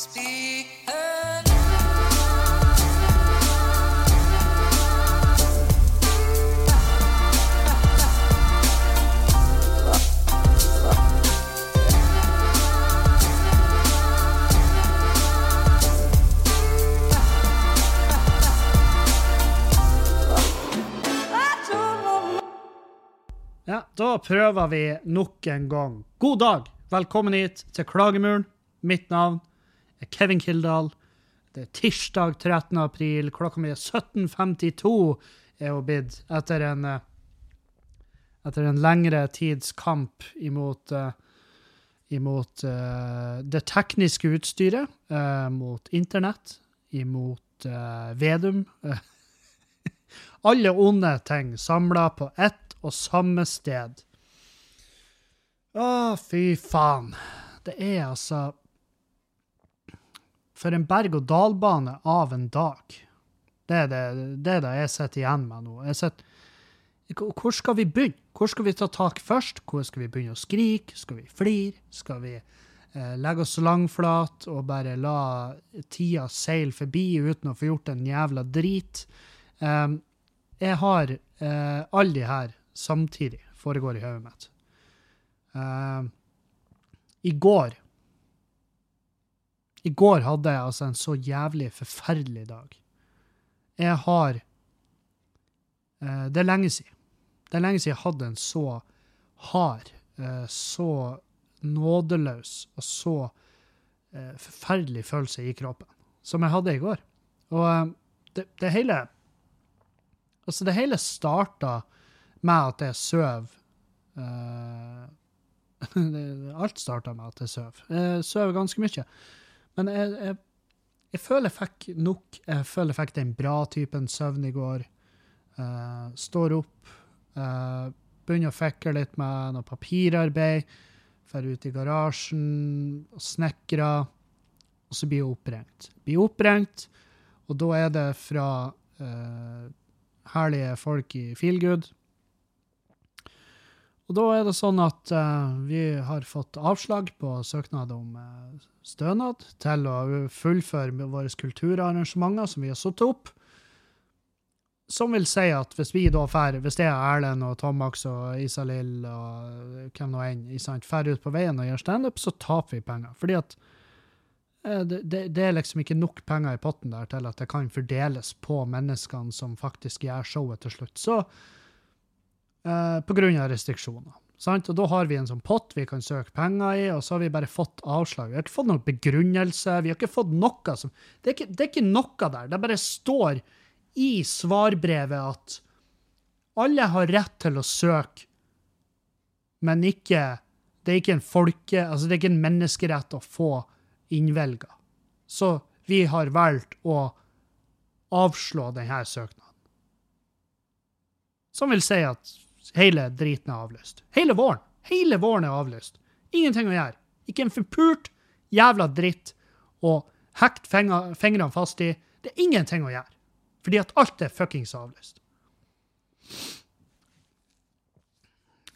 Ja, da prøver vi nok en gang. God dag! Velkommen hit til Klagemuren. Mitt navn er Kevin Kildahl. Det er tirsdag 13. april. Klokka mi er 17.52 er hun blitt etter en eh, etter en lengre tids kamp imot uh, imot uh, det tekniske utstyret, uh, mot internett, imot Vedum. Alle onde ting samla på ett og samme sted. Å, fy faen. Det er altså For en berg-og-dal-bane av en dag. Det er det, det er det jeg sitter igjen med nå. Sitter hvor skal vi begynne? Hvor skal vi ta tak først? Hvor skal vi begynne å skrike? Skal vi flire? Skal vi eh, legge oss langflat og bare la tida seile forbi uten å få gjort en jævla drit? Um, jeg har eh, alle de her samtidig foregår i hodet mitt. Uh, I går I går hadde jeg altså en så jævlig forferdelig dag. Jeg har eh, Det er lenge siden. Det er lenge siden jeg hadde en så hard, eh, så nådeløs og så eh, forferdelig følelse i kroppen som jeg hadde i går. Og eh, det, det hele Altså, det hele starta med at jeg søv. Eh, alt starta med at jeg søv. Jeg søv ganske mye. Men jeg, jeg, jeg føler jeg fikk nok. Jeg føler jeg fikk den bra typen søvn i går. Uh, står opp, uh, begynner å fikle litt med noe papirarbeid. Drar ut i garasjen og snekrer. Og så blir jeg oppringt. Blir oppringt, og da er det fra uh, herlige folk i Feelgood. Og da er det sånn at uh, vi har fått avslag på søknad om uh, stønad til å fullføre våre kulturarrangementer som vi har satt opp. Som vil si at hvis vi da fer, hvis det er Erlend og Tomax og Isalill og hvem nå enn, drar ut på veien og gjør standup, så taper vi penger. Fordi at det, det, det er liksom ikke nok penger i potten der til at det kan fordeles på menneskene som faktisk gjør showet til slutt. Så eh, av restriksjoner. Sant? Og da har vi en sånn pott vi kan søke penger i, og så har vi bare fått avslag. Vi har ikke fått noen begrunnelse, vi har ikke fått noe som Det er ikke, det er ikke noe der. Det bare står i svarbrevet at alle har rett til å søke, men ikke Det er ikke en folke... Altså, det er ikke en menneskerett å få innvelga. Så vi har valgt å avslå denne søknaden. Som vil si at hele driten er avlyst. Hele våren. Hele våren er avlyst. Ingenting å gjøre. Ikke en forpult jævla dritt å hekte fingrene fast i. Det er ingenting å gjøre. Fordi at alt er fuckings avlyst.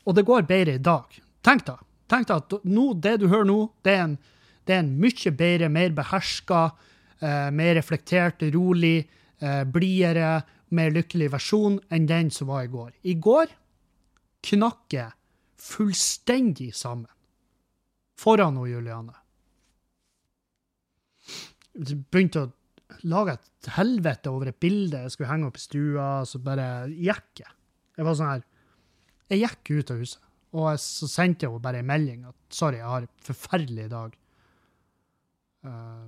Og det går bedre i dag. Tenk da. Tenk da at nå, det du hører nå, det er en, det er en mye bedre, mer beherska, eh, mer reflektert, rolig, eh, blidere, mer lykkelig versjon enn den som var i går. I går knakk jeg fullstendig sammen. Foran hun Juliane. Begynte å lage et helvete over et bilde jeg skulle henge opp i stua, så bare gikk jeg. Jeg var sånn her Jeg gikk ut av huset, og jeg, så sendte jeg henne bare en melding at sorry, jeg har en forferdelig dag. Uh,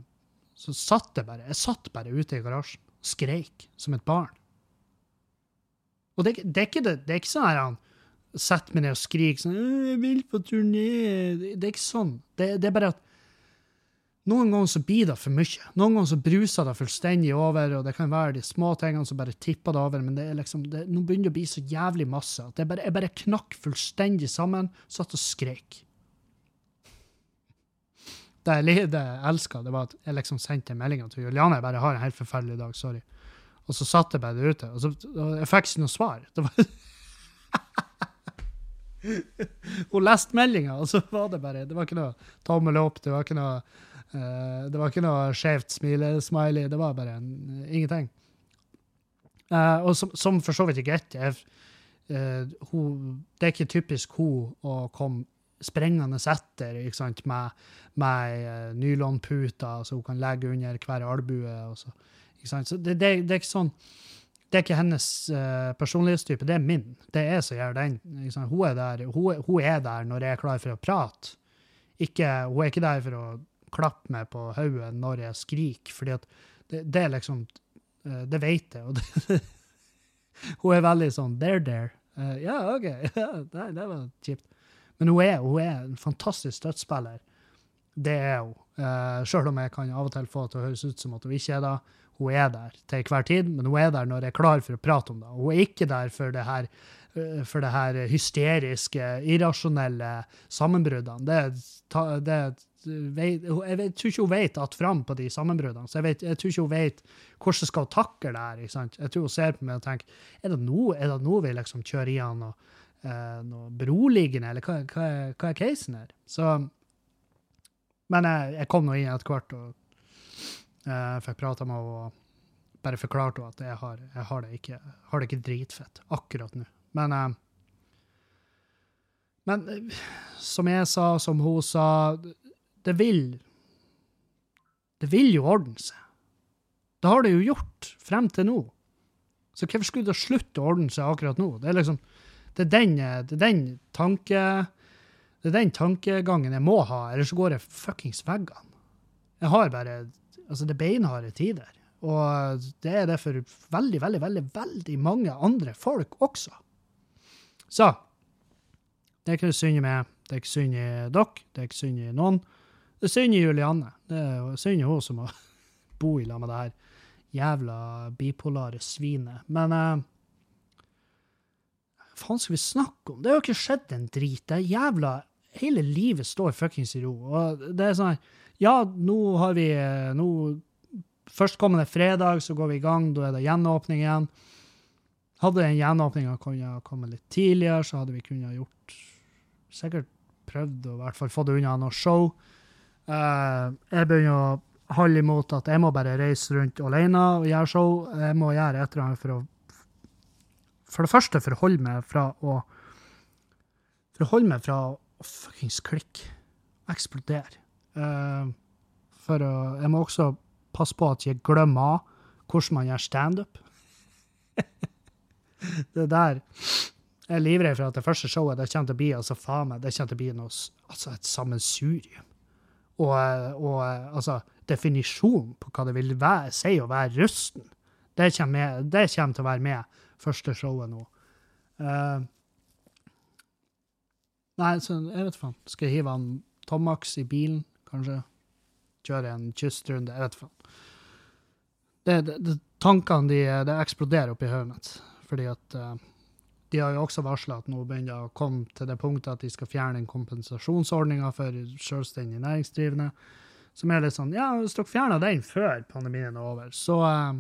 så satt jeg bare Jeg satt bare ute i garasjen og skreik som et barn. Og det, det, er ikke det, det er ikke sånn her han setter meg ned og skriker sånn «Øh, 'Jeg vil på turné.' Det, er ikke sånn. Det, det er bare at noen ganger så blir det for mye. Noen ganger så bruser det fullstendig over, og det kan være de små tingene som bare tipper det over, men det er liksom, det, nå begynner det å bli så jævlig masse at jeg bare, bare knakk fullstendig sammen, satt og skreik. Det jeg, det elska, det var at jeg liksom sendte en melding til Juliane. Jeg bare har en helt forferdelig dag, sorry. Og så satt jeg bare ute, og, så, og jeg fikk ikke noe svar. Det var Hun leste meldinga, og så var det bare Det var ikke noe tommel opp, det var ikke noe uh, det var ikke noe skjevt smile-smiley, det var bare en, ingenting. Uh, og som, som for så vidt greit. Jeg, eh, det er ikke typisk hun å komme sprengende etter ikke sant, med, med uh, nylonputer så hun kan legge under hver albue. Og så, ikke sant? så det, det, det er ikke sånn det er ikke hennes uh, personlighetstype, det er min. Det er jeg som den. Hun er, der, hun, hun, er der når jeg er klar for å prate. Ikke, hun er ikke der for å klappe meg på hodet når jeg skriker, fordi det, det, er liksom uh, Det vet jeg. Og det, hun er veldig sånn there, there. Uh, ja, OK. Det, det, var kjipt. Men hun er, hun er en fantastisk støttespiller. Det er hun. Uh, Sjøl om jeg kan av og til få til å høres ut som at hun ikke er det. Hun er der til hver tid, men hun er der når jeg er klar for å prate om det. Hun er ikke der for det her, eh, for det her hysteriske, irrasjonelle sammenbruddene. Det, det, jeg, tror ikke hun vet att fram på de sammenbruddene. Så jeg, vet, jeg tror ikke hun vet hvordan skal takle det her. Jeg tror hun ser på meg og tenker er det nå, er det nå vi liksom kjører i han og, eh, noe beroligende, eller hva, hva, hva er casen her? Så, men jeg, jeg kom nå inn etter hvert og jeg fikk prata med henne og bare forklarte henne at jeg har, jeg har, det ikke, har, det ikke, dritfett akkurat nå. Men, eh, men eh, som jeg sa, som hun sa, det vil Det vil jo ordne seg. Det har det jo gjort frem til nå. Så hvorfor skulle det slutte å ordne seg akkurat nå? Det er liksom, det er den, det er den tanke... Det er den tankegangen jeg må ha, ellers går jeg fuckings veggene. Jeg har bare Altså, det er beinharde tider. Og det er det for veldig, veldig, veldig, veldig mange andre folk også. Så det er ikke synd i meg, det er ikke synd i dere, det er ikke synd i noen. Det er synd i Julianne. Det er synd i hun som må bo i lag med det her jævla bipolare svinet. Men uh, hva faen skal vi snakke om? Det har jo ikke skjedd en drit. Det er jævla Hele livet står fuckings i ro. Og det er sånn ja, nå har vi eh, nå, Førstkommende fredag så går vi i gang, da er det gjenåpning igjen. Hadde den gjenåpninga kunnet komme litt tidligere, så hadde vi kunnet gjort Sikkert prøvd å hvert fall få det unna noe show. Uh, jeg begynner å holde imot at jeg må bare reise rundt alene og gjøre show. Jeg må gjøre et eller annet for å For det første forholde meg fra å Forholde meg fra å fuckings klikke. Eksplodere. Uh, for å, jeg må også passe på at jeg glemmer hvordan man gjør standup. det der Jeg er livredd for at det første showet det kommer til å bli altså faen meg, det kommer til å bli noe, altså et sammensurium. Og, og altså, definisjonen på hva det vil være, si å være rusten, det kommer, med, det kommer, til å være med første showet nå. Uh, nei, så jeg vet faen. Skal jeg hive han Tomax i bilen? Kanskje. Kjøre en kystrunde. Jeg vet faen. Det, det, det, tankene de, det eksploderer oppi hodet mitt. Fordi at uh, de har jo også varsla at nå begynner det å komme til det punktet at de skal fjerne den kompensasjonsordninga for selvstendig næringsdrivende. Som er litt sånn Ja, hvis dere fjerner den før pandemien er over, så, uh,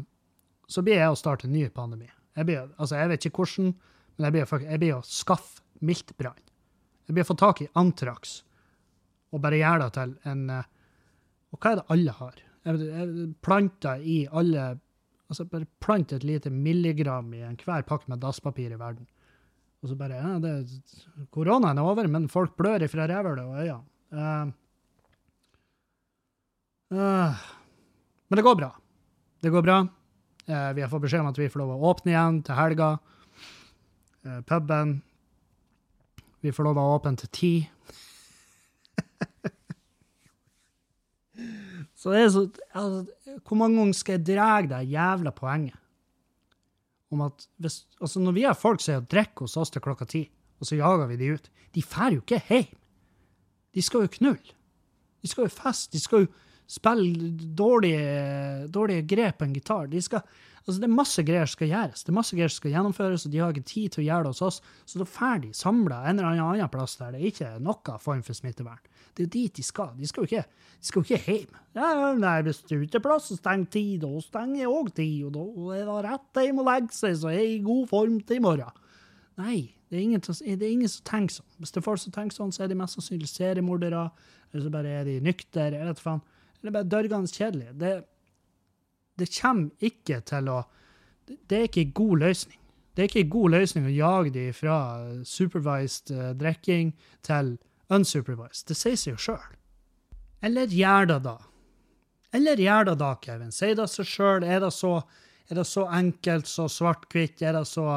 så blir jeg å starte en ny pandemi. Jeg, blir, altså, jeg vet ikke hvordan, men jeg blir, jeg blir å skaffe miltbrann. Jeg blir å få tak i antrax og bare gjør det til en eh, Og hva er det alle har? Planter i alle Altså bare plant et lite milligram i enhver pakke med dasspapir i verden. Og så bare ja, det, Koronaen er over, men folk blør ifra rævhølet og øynene. Uh, uh, men det går bra. Det går bra. Uh, vi har fått beskjed om at vi får lov å åpne igjen til helga. puben. Vi får lov å åpne til ti. Så det er så altså, Hvor mange ganger skal jeg dra det jævla poenget om at hvis, altså Når vi har folk som er og drikker hos oss til klokka ti, og så jager vi de ut De drar jo ikke hjem. De skal jo knulle. De skal jo feste. De skal jo spille dårlige, dårlige grep på en gitar. De skal, altså det er masse greier som skal gjøres, det er masse greier som skal gjennomføres, og de har ikke tid til å gjøre det hos oss. Så da drar de samla en eller annen, plass der det er ikke er noen form for smittevern. Det er jo dit de skal. De skal jo ikke, de skal jo ikke hjem. Ja, nei, hvis uteplassen stenger ti, da stenger jeg òg ti, og da er det rett hjem og legge seg, så er jeg i god form til i morgen. Nei, det er, ingen, det er ingen som tenker sånn. Hvis det er folk som tenker sånn, så er de mest sannsynlig seriemordere, eller så bare er de nyktre, eller vet faen. eller bare dørgende kjedelig. Det, det kommer ikke til å Det er ikke en god løsning. Det er ikke en god løsning å jage de fra supervised eh, drikking til unsupervised. Det sier seg jo sjøl. Eller gjør det da? Eller gjør det da, Kevin? Sier det seg sjøl? Er, er det så enkelt, så svart-hvitt? Er det så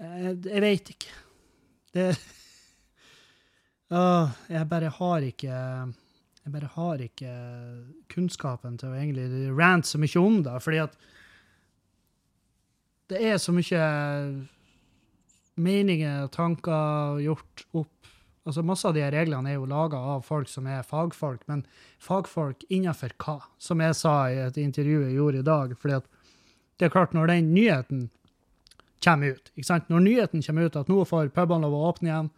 eh, Jeg veit ikke. Det uh, jeg bare har ikke Jeg bare har ikke kunnskapen til å egentlig rante så mye om det, fordi at det er så mye meninger og tanker gjort opp. Altså Masse av de reglene er jo laga av folk som er fagfolk, men fagfolk innenfor hva? Som jeg sa i et intervju jeg gjorde i dag. fordi at det er klart, når den nyheten kommer ut, ikke sant? når nyheten kommer ut at nå får pubene lov å åpne igjen,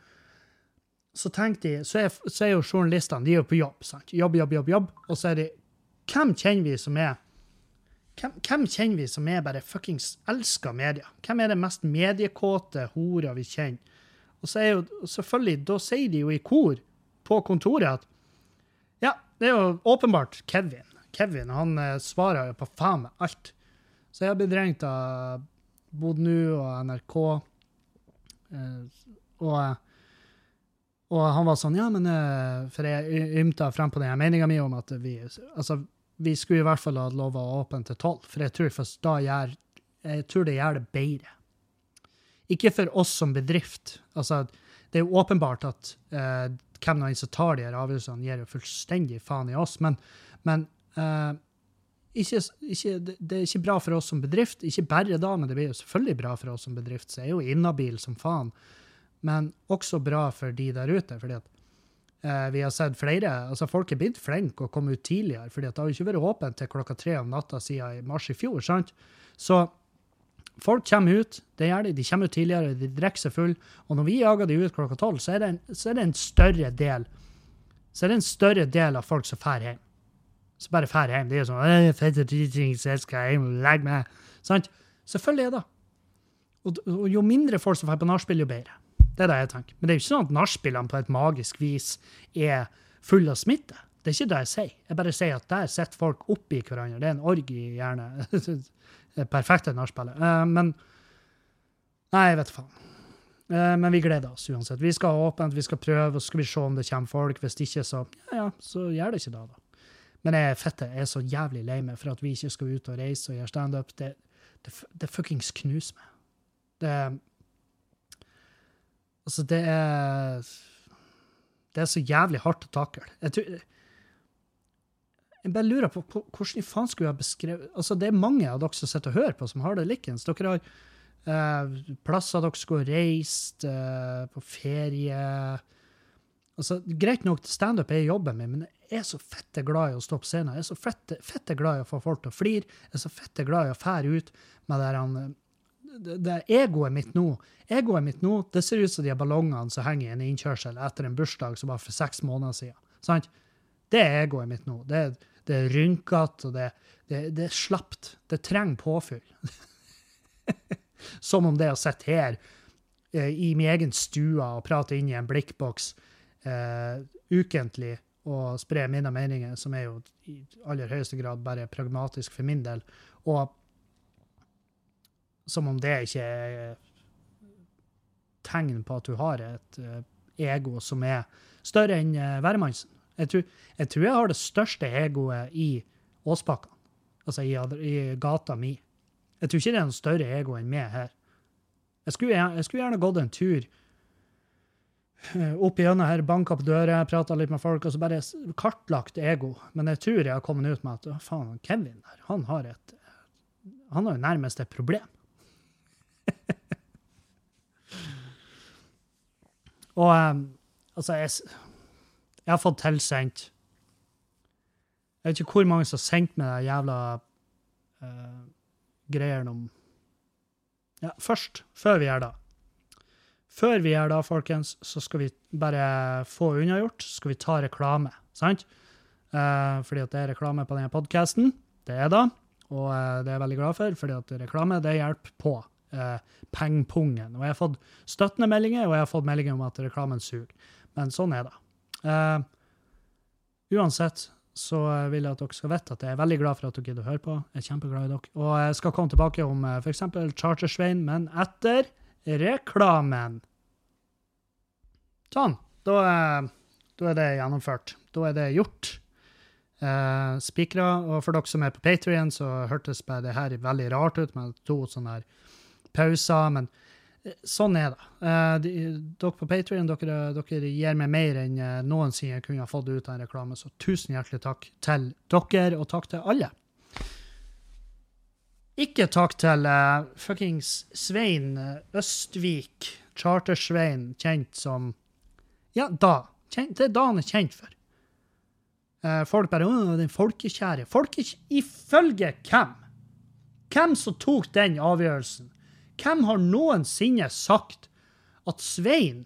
så tenkte jeg, så er, så er jo journalistene de er jo på jobb. sant? Jobb, jobb, jobb, jobb. Og så er de Hvem kjenner vi som er hvem, hvem kjenner vi som er bare fuckings elsker media? Hvem er det mest mediekåte hora vi kjenner? Og så er jo selvfølgelig, da sier de jo i kor på kontoret at ja, det er jo åpenbart Kevin. Kevin han eh, svarer jo på faen meg alt. Så jeg har blitt ringt av Bodnu og NRK. Eh, og, og han var sånn, ja, men eh, For jeg ymta frem på den meninga mi om at vi altså, vi skulle i hvert fall ha lova åpne til tolv, for jeg tror, først da gjør, jeg tror det gjør det bedre. Ikke for oss som bedrift. Altså, det er jo åpenbart at eh, hvem nå som tar de her avgjørelsene, gir jo fullstendig faen i oss, men, men eh, ikke, ikke, det er ikke bra for oss som bedrift. Ikke bare da, men det blir jo selvfølgelig bra for oss som bedrift, så jeg er jo inhabil som faen. Men også bra for de der ute, fordi at eh, vi har sett flere altså Folk er blitt flinke og kom ut tidligere, fordi at det har jo ikke vært åpent til klokka tre om natta siden i mars i fjor. sant? Så folk kommer ut, det gjør de, de kommer ut tidligere, de drikker seg full, og når vi jager de ut klokka tolv, så, det så er det en større del så er det en større del av folk som drar hjem. Så bare drar hjem. De er sånn «Øh, 'Fette ting, så jeg skal hjem og legge meg.' Sant? Selvfølgelig er det. Og, og jo mindre folk som drar på nachspiel, jo bedre. Det er det jeg tenker. Men det er jo ikke sånn at nachspielene på et magisk vis er fulle av smitte. Det er ikke det jeg sier. Jeg bare sier at der sitter folk oppi hverandre. Det er en orgi, gjerne. Det perfekte nachspielet. Eh, men Nei, jeg vet faen. Eh, Men vi gleder oss uansett. Vi skal ha åpent, vi skal prøve, og så skal vi se om det kommer folk. Hvis ikke, så ja, ja, så gjør det ikke det, da. Men jeg fette, jeg er så jævlig lei meg for at vi ikke skal ut og reise og gjøre standup. Det, det, det fuckings knuser meg. Det Altså, det er Det er så jævlig hardt å takle. Jeg tror Jeg bare lurer på hvordan i faen skulle jeg beskrevet Altså, det er mange av dere som sitter og hører på, som har det likens. Dere har eh, plasser dere skulle reist, eh, på ferie Altså, Greit nok, standup er jobben min, men jeg er så fette glad i å stå på scenen. Jeg er så fette, fette glad i å få folk til å flire. Jeg er så fette glad i å fære ut med det, han, det, det egoet mitt nå. Egoet mitt nå, det ser ut som de ballongene som henger i en innkjørsel etter en bursdag som var for seks måneder siden. Sant? Det er egoet mitt nå. Det, det er rynkete, og det, det, det er slapt. Det trenger påfyll. Som om det å sitte her eh, i min egen stue og prate inn i en blikkboks eh, ukentlig og spre mine meninger, som er jo i aller høyeste grad bare pragmatisk for min del, og som om det ikke er tegn på at du har et eh, ego som er større enn uh, hvermannsen. Jeg tror, jeg tror jeg har det største egoet i Åsbakken, altså i, i gata mi. Jeg tror ikke det er noe større ego enn meg her. Jeg skulle, jeg skulle gjerne gått en tur eh, opp igjennom her, banka på dører, prata litt med folk, og så bare kartlagt ego. Men jeg tror jeg har kommet ut med at faen, Kevin der, han har et Han har jo nærmest et problem. og um, altså, jeg, jeg har fått tilsendt Jeg vet ikke hvor mange som har sendt meg de jævla uh, greiene om Ja, først, før vi gjør det. Før vi gjør det, folkens, så skal vi bare få unnagjort, så skal vi ta reklame, sant? Uh, fordi at det er reklame på denne podcasten. Det er det, og uh, det er jeg veldig glad for, fordi at reklame, det hjelper på uh, pengpungen. Og jeg har fått støttende meldinger, og jeg har fått meldinger om at reklamen suger. Men sånn er det. Eh, uansett så eh, vil jeg at dere skal vite at jeg er veldig glad for at dere gidder å høre på. Jeg er kjempeglad i dere. Og jeg skal komme tilbake om f.eks. Charter-Svein, men etter reklamen. Sånn. Da, er- da er det gjennomført. Da er det gjort. Eh, Spikra. Og for dere som er på Patrion, så hørtes bare det her veldig rart ut med to sånne her pauser. Men eh, sånn er det. Eh, de, dere på Patrion, dere, dere gir meg mer enn eh, noensinne jeg kunne ha fått ut av en reklame. Så tusen hjertelig takk til dere, og takk til alle. Ikke takk til uh, fuckings Svein Østvik, Charter-Svein, kjent som Ja, da. Kjent, det er da han er kjent for. Uh, folk bare Å, den folkekjære. Folkekj... Ifølge hvem? Hvem som tok den avgjørelsen? Hvem har noensinne sagt at Svein,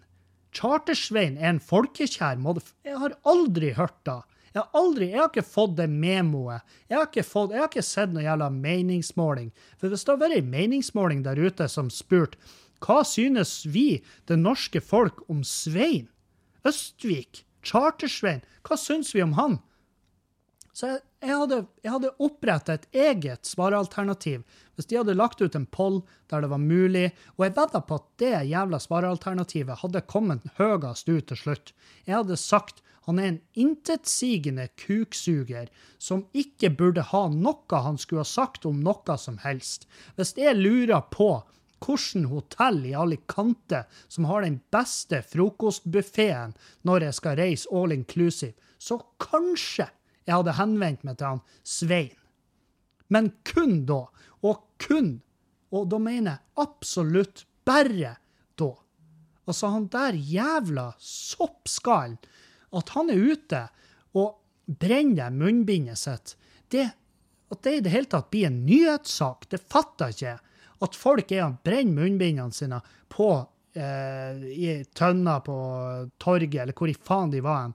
Charter-Svein, er en folkekjær motherfucker? Jeg har aldri hørt det. Jeg har aldri, jeg har ikke fått det memoet. Jeg har ikke, fått, jeg har ikke sett noe jævla meningsmåling. For hvis det hadde vært en meningsmåling der ute som spurte hva synes vi, det norske folk, om Svein? Østvik? Charter-Svein? Hva syns vi om han? Så jeg, jeg hadde, jeg hadde oppretta et eget svarealternativ hvis de hadde lagt ut en poll der det var mulig, og jeg vedda på at det jævla svarealternativet hadde kommet høyest ut til slutt. Jeg hadde sagt han er en intetsigende kuksuger som ikke burde ha noe han skulle ha sagt om noe som helst. Hvis jeg lurer på hvilket hotell i Alicante som har den beste frokostbuffeen når jeg skal reise all inclusive, så kanskje jeg hadde henvendt meg til han Svein. Men kun da, og kun, og da mener jeg absolutt bare da. Altså, han der jævla soppskallen, at han er ute og brenner munnbindet sitt, det, at det i det hele tatt blir en nyhetssak, det fatter ikke jeg. At folk er brenner munnbindene sine på eh, i tønner på torget, eller hvor i faen de var hen.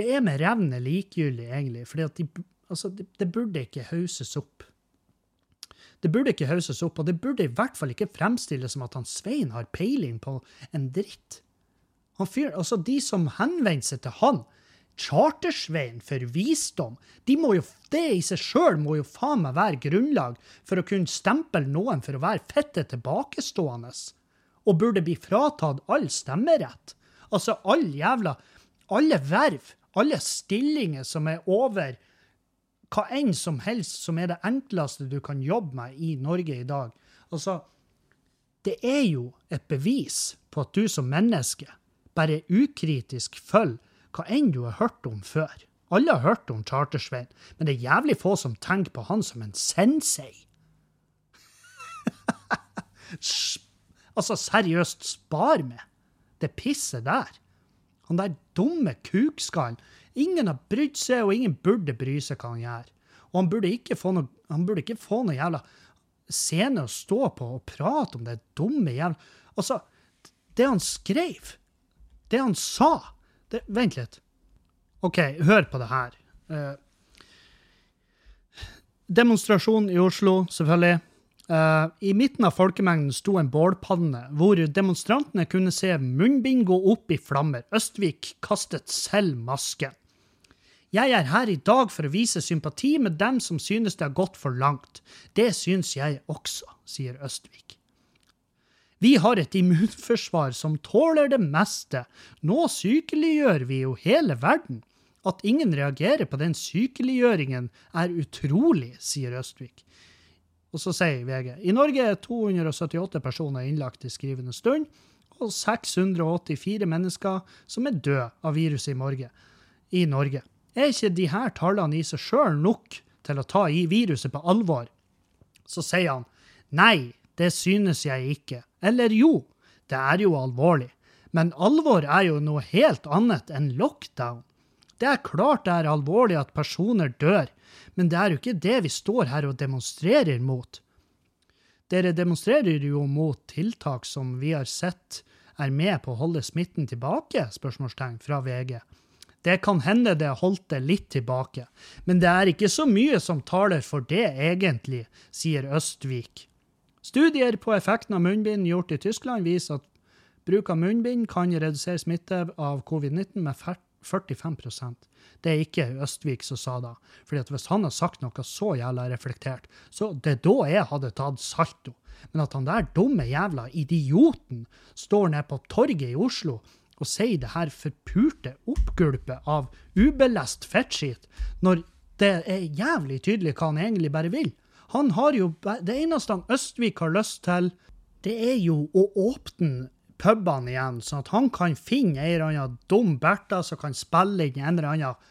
Det er med revne likegyldig, egentlig, fordi de, altså, det, det burde ikke hauses opp. Det burde ikke hauses opp, og det burde i hvert fall ikke fremstilles som at han Svein har peiling på en dritt. Han fyr, altså De som henvender seg til han, Chartersveien for visdom, de må jo, det i seg sjøl må jo faen meg være grunnlag for å kunne stemple noen for å være fitte tilbakestående, og burde bli fratatt all stemmerett. Altså all jævla Alle verv, alle stillinger som er over hva enn som helst som er det enkleste du kan jobbe med i Norge i dag. Altså, det er jo et bevis på at du som menneske bare ukritisk følger hva enn du har hørt om før. Alle har hørt om Chartersveien, men det er jævlig få som tenker på han som en sensei. altså, seriøst, spar meg. Det pisset der. Han der dumme kukskallen. Ingen har brydd seg, og ingen burde bry seg hva han gjør. Og han burde ikke få noe, han burde ikke få noe jævla scene å stå på og prate om det dumme jævla Altså, det han skrev, det han sa det, Vent litt. OK, hør på det her. Uh, demonstrasjon i Oslo, selvfølgelig. Eh, I midten av folkemengden sto en bålpanne, hvor demonstrantene kunne se munnbind gå opp i flammer. Østvik kastet selv masken. Jeg er her i dag for å vise sympati med dem som synes det har gått for langt. Det synes jeg også, sier Østvik. Vi har et immunforsvar som tåler det meste. Nå sykeliggjør vi jo hele verden. At ingen reagerer på den sykeliggjøringen er utrolig, sier Østvik. Og så sier VG i Norge er 278 personer innlagt i skrivende stund, og 684 mennesker som er døde av viruset i Norge. I Norge. Er ikke de her tallene i seg sjøl nok til å ta i viruset på alvor? Så sier han nei, det synes jeg ikke. Eller jo, det er jo alvorlig. Men alvor er jo noe helt annet enn lockdown. Det er klart det er alvorlig at personer dør, men det er jo ikke det vi står her og demonstrerer mot. Dere demonstrerer jo mot tiltak som vi har sett er med på å holde smitten tilbake? spørsmålstegn fra VG. Det kan hende det holdt det litt tilbake, men det er ikke så mye som taler for det egentlig, sier Østvik. Studier på effekten av munnbind gjort i Tyskland viser at bruk av munnbind kan redusere smitte av covid-19 med 45% Det er ikke Østvik som sa det. Fordi at hvis han har sagt noe så jævla reflektert, så det er da jeg hadde tatt salto. Men at han der dumme jævla idioten står nede på torget i Oslo og sier det her forpurte oppgulpet av ubelest fettskit, når det er jævlig tydelig hva han egentlig bare vil. Han har jo, Det eneste han Østvik har lyst til, det er jo å åpne pubene igjen, sånn at han kan finne en eller annen dum Bertha som kan spille inn en eller annen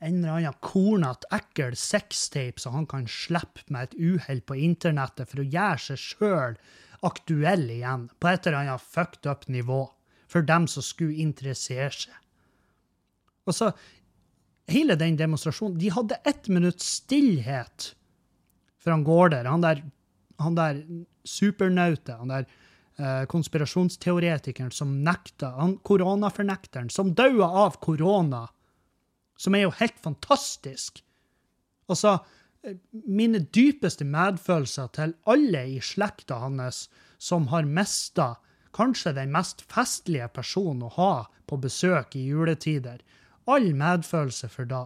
en eller annen kornete, ekkel sextape som han kan slippe med et uhell på internettet for å gjøre seg sjøl aktuell igjen, på et eller annet fucked up nivå, for dem som skulle interessere seg. Og så, hele den demonstrasjonen De hadde ett minutts stillhet for han går der. Han der, supernautet, han der konspirasjonsteoretikeren som nekta, han koronafornekteren, som daua av korona, som er jo helt fantastisk. Altså, eh, mine dypeste medfølelser til alle i slekta hans som har mista kanskje den mest festlige personen å ha på besøk i juletider. All medfølelse for da.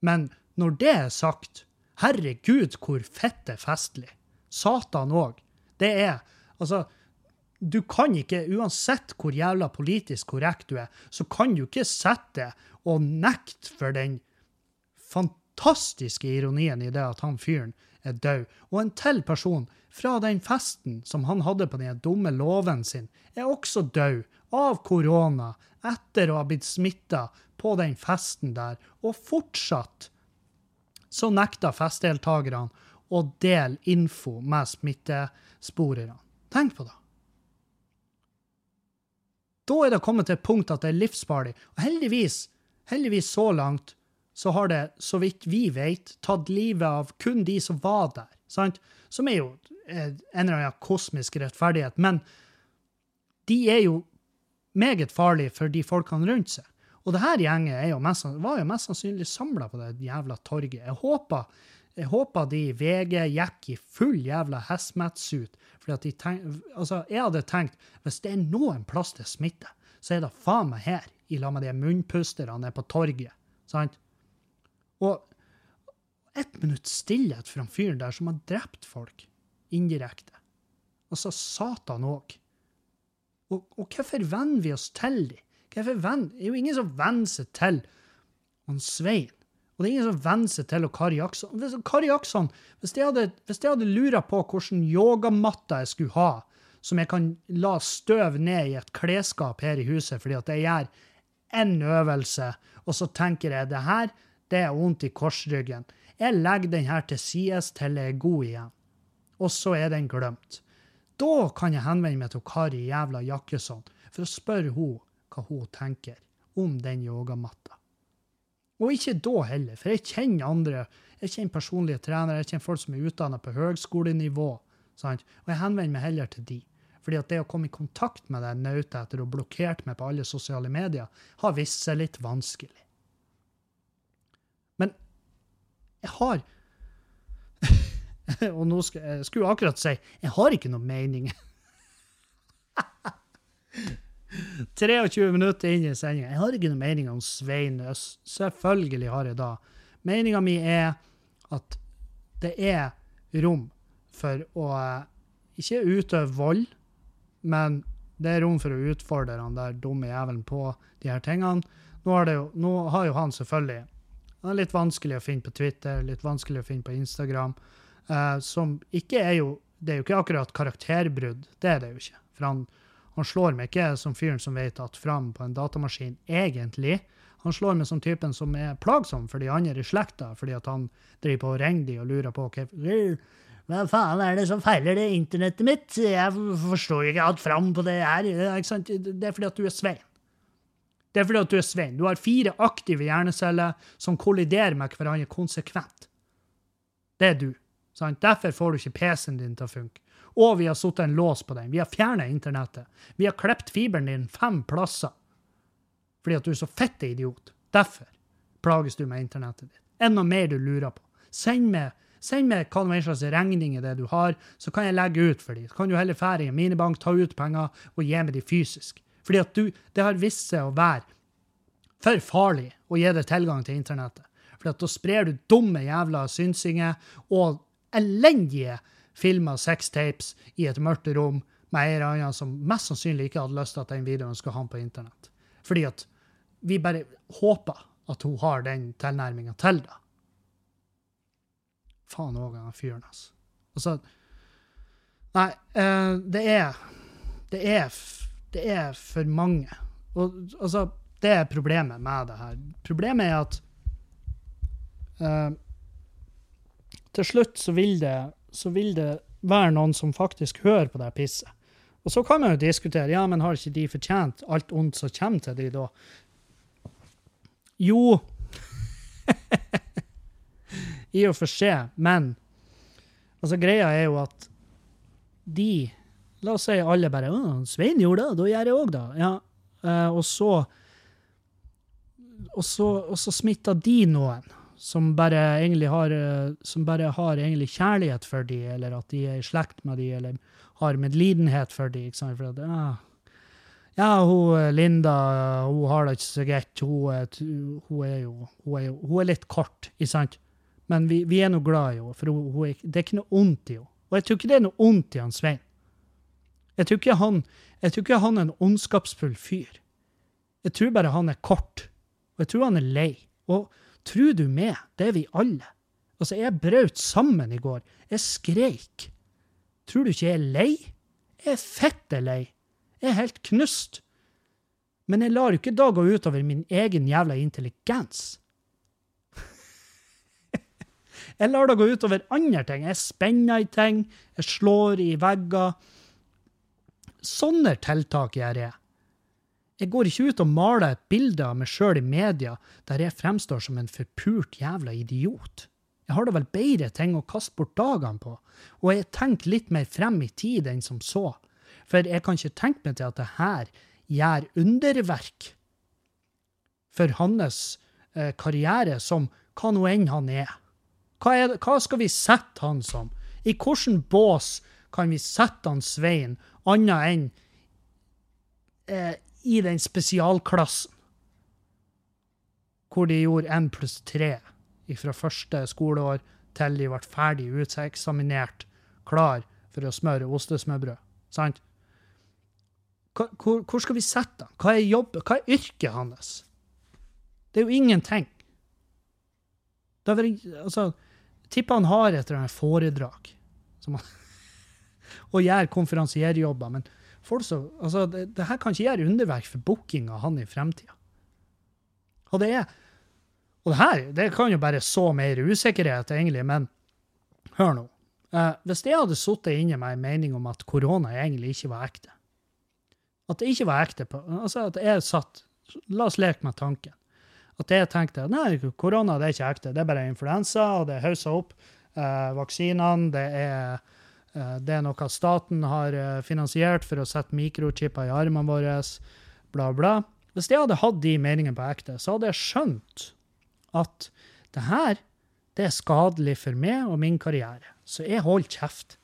Men når det er sagt, herregud, hvor fette festlig. Satan òg. Det er Altså, du kan ikke, uansett hvor jævla politisk korrekt du er, så kan du ikke sette og nekte for den fantastiske ironien i det at han fyren er død. Og en til person fra den festen som han hadde på den dumme låven sin, er også død av korona etter å ha blitt smitta på den festen der, og fortsatt så nekta festdeltakerne å dele info med smittesporerne. Tenk på det. Da er det kommet til et punkt at det er livsfarlig. Og heldigvis, heldigvis så langt, så har det, så vidt vi vet, tatt livet av kun de som var der. Sant? Som er jo en eller annen kosmisk rettferdighet. Men de er jo meget farlige for de folkene rundt seg. Og det her gjenget jo mest, var jo mest sannsynlig samla på det jævla torget. Jeg håper, jeg håper de i VG gikk i full jævla hazmat-suit. Altså, jeg hadde tenkt hvis det er noen plass til smitte, så er det faen meg her, i lag med de munnpusterne på torget. Sant? Og ett minutts stillhet fra fyren der som har drept folk indirekte. Altså Satan òg. Og, og hvorfor venner vi oss til dem? Hvorfor venn? Det er jo ingen som venner seg til han Svein. Og det er ingen som venner seg til Kari Jackson. Kari Jackson, hvis jeg hadde, hadde lura på hvilken yogamatta jeg skulle ha, som jeg kan la støv ned i et klesskap her i huset fordi at jeg gjør én øvelse, og så tenker jeg det her, det er vondt i korsryggen. Jeg legger den her til sides til jeg er god igjen. Og så er den glemt. Da kan jeg henvende meg til Kari jævla Jakkesson for å spørre henne hva hun tenker om den yogamatta. Og ikke da heller, for jeg kjenner andre, jeg kjenner personlige trenere, jeg kjenner folk som er utdanna på høgskolenivå, sant? og jeg henvender meg heller til de. Fordi at det å komme i kontakt med deg nautet etter å ha blokkert meg på alle sosiale medier, har vist seg litt vanskelig. Men jeg har Og nå skal, jeg skulle akkurat si jeg har ikke noe mening. 23 minutter inn i sendinga. Jeg har ikke noe mening om Svein Øst. Selvfølgelig har jeg det. Meninga mi er at det er rom for å eh, ikke utøve vold, men det er rom for å utfordre han der dumme jævelen på de her tingene. Nå har, jo, nå har jo han selvfølgelig han er litt vanskelig å finne på Twitter, litt vanskelig å finne på Instagram, eh, som ikke er jo Det er jo ikke akkurat karakterbrudd, det er det jo ikke. For han han slår meg ikke som fyren som vet at fram på en datamaskin, egentlig. Han slår meg som typen som er plagsom for de andre i slekta, fordi at han driver på og ringer de og lurer på hva hva faen er det som feiler det internettet mitt? Jeg forstår ikke alt fram på det her. Det er fordi at du er Svein. Det er fordi at du er Svein. Du har fire aktive hjerneceller som kolliderer med hverandre konsekvent. Det er du. Sant? Derfor får du ikke PC-en din til å funke og vi har satt en lås på den. Vi har fjerna internettet. Vi har klept fiberen din fem plasser. Fordi at du er så fette idiot. Derfor plages du med internettet ditt. Er det noe mer du lurer på? Send meg, send meg hva slags regning det du har, så kan jeg legge ut for dem. Så kan du heller fære i minibank, ta ut penger og gi meg de fysisk. Fordi at du, det har vist seg å være for farlig å gi deg tilgang til internettet. For at da sprer du dumme jævla synsinger og elendige filmer, sextapes, i et mørkt rom med ei eller annen som mest sannsynlig ikke hadde lyst til at den videoen skulle ha den på internett. Fordi at vi bare håper at hun har den tilnærminga til det. Faen òg, han fyren, altså. Altså Nei, eh, det er Det er Det er for mange. Og altså, det er problemet med det her. Problemet er at uh, til slutt så vil det så vil det være noen som faktisk hører på det pisset. Og så kan man jo diskutere ja, men har ikke de fortjent alt ondt som kommer til de da? Jo I og for seg, men altså greia er jo at de La oss si alle bare Å, Svein gjorde det, da gjør jeg òg det. Ja, eh, og så og så, og så smitter de noen som bare egentlig har eh, som bare har egentlig kjærlighet for de, eller at de er i slekt med de, eller har medlidenhet for de, ikke sant? For at, ja, ja, hun eh, Linda, hun har det ikke så greit. Hun, hun er jo hun er, hun er litt kort, ikke sant? Men vi, vi er nå glad i henne, for hun er, det er ikke noe ondt i henne. Og jeg tror ikke det er noe ondt i han Svein. Jeg tror ikke han, jeg tror ikke han er en ondskapsfull fyr. Jeg tror bare han er kort, og jeg tror han er lei. Og tror du meg, det er vi alle. Altså, jeg brøt sammen i går. Jeg skreik. Tror du ikke jeg er lei? Jeg er fette lei. Jeg er helt knust. Men jeg lar jo ikke da gå utover min egen jævla intelligens. jeg lar det gå utover andre ting. Jeg spenner i ting, jeg slår i vegger. Sånne tiltak gjør jeg. Jeg går ikke ut og maler et bilde av meg sjøl i media der jeg fremstår som en forpult jævla idiot. Jeg har da vel bedre ting å kaste bort dagene på, og jeg tenker litt mer frem i tid enn som så. For jeg kan ikke tenke meg til at det her gjør underverk for hans eh, karriere som hva nå enn han er. Hva, er hva skal vi sette han som? I hvilken bås kan vi sette han Svein, annet enn eh, i den spesialklassen hvor de gjorde én pluss tre fra første skoleår til de ble ferdig uteksaminert, klar for å smøre ostesmørbrød. Sant? Hvor, hvor skal vi sette ham? Hva er jobben? Hva er yrket hans? Det er jo ingenting. Det er altså, tipper han har et eller annet foredrag som han, og gjør konferansierjobber, men som, altså, det, det her kan ikke gjøre underverk for booking av han i fremtida. Og det er og det her det kan jo bare så mer usikkerhet, egentlig, men hør nå. Eh, hvis jeg hadde sittet inni meg en mening om at korona egentlig ikke var ekte At det ikke var ekte på, altså at jeg satt La oss leke med tanken. At jeg tenkte nei, korona det er ikke ekte, det er bare influensa, og det er opp. Eh, vaksinene, det er Det er noe staten har eh, finansiert for å sette mikrochipper i armene våre, bla, bla. Hvis jeg hadde hatt de meningene på ekte, så hadde jeg skjønt at det her det er skadelig for meg og min karriere. Så jeg holdt kjeft.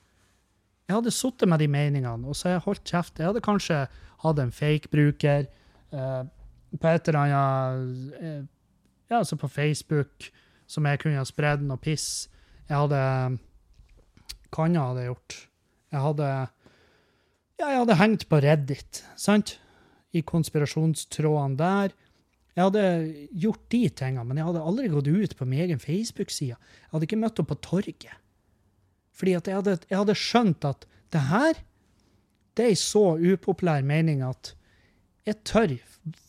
Jeg hadde sittet med de meningene, og så jeg holdt kjeft. Jeg hadde kanskje hatt en fake-bruker eh, på et eller annet eh, Ja, altså på Facebook, som jeg kunne ha spredd noe piss. Jeg hadde hva annet hadde jeg gjort? Jeg hadde Ja, jeg hadde hengt på Reddit, sant? I konspirasjonstrådene der. Jeg hadde gjort de tingene, men jeg hadde aldri gått ut på min egen Facebook-side. Jeg hadde ikke møtt henne på torget. Fordi jeg hadde, jeg hadde skjønt at det her, det er ei så upopulær mening at jeg tør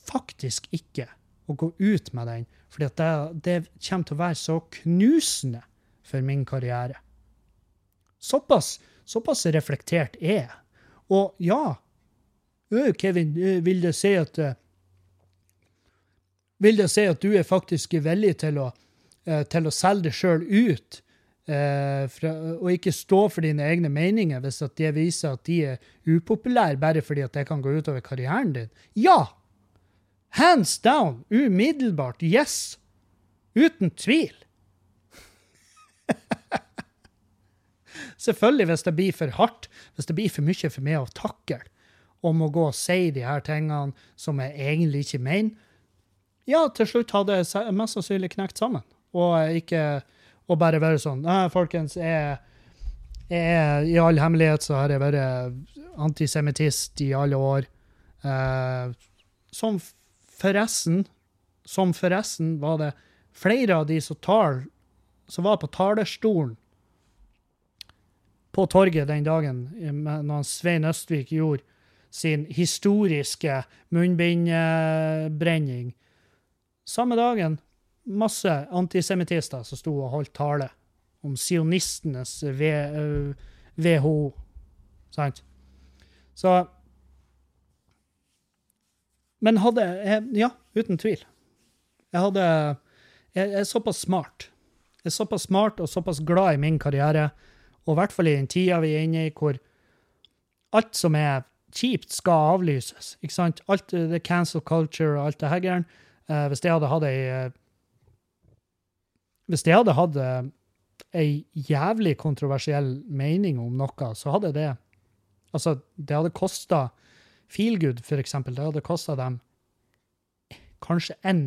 faktisk ikke å gå ut med den, fordi det, det kommer til å være så knusende for min karriere. Såpass, såpass reflektert er jeg. Og ja, Kevin, vil det si at Vil det si at du er faktisk villig til å, til å selge deg sjøl ut, og ikke stå for dine egne meninger hvis at det viser at de er upopulære bare fordi at det kan gå utover karrieren din? Ja! Hands down! Umiddelbart! Yes! Uten tvil! Selvfølgelig, hvis det blir for hardt, hvis det blir for mye for meg å takle, om å gå og si de her tingene som jeg egentlig ikke mener, Ja, til slutt hadde jeg mest sannsynlig knekt sammen. Og ikke og bare være sånn Nei, folkens, jeg, jeg i all hemmelighet så har jeg vært antisemittist i alle år. Eh, som forresten Som forresten var det flere av de som tar som var på talerstolen på torget den dagen eh, når Svein Østvik gjorde sin historiske munnbindbrenning. Samme dagen masse antisemittister som sto og holdt tale om sionistenes WHO. Sant? Så Men hadde jeg Ja, uten tvil. Jeg hadde Jeg jeg er såpass smart. Jeg er såpass smart og såpass glad i min karriere, og i hvert fall i den tida vi er inne i, hvor alt som er kjipt, skal avlyses. Ikke sant? Alt eh, det cancel culture og alt det her greiene. Uh, hvis jeg hadde hatt ei uh, Hvis jeg hadde hatt uh, ei jævlig kontroversiell mening om noe, så hadde det Altså, det hadde kosta Feelgood, for eksempel, det hadde kosta dem kanskje én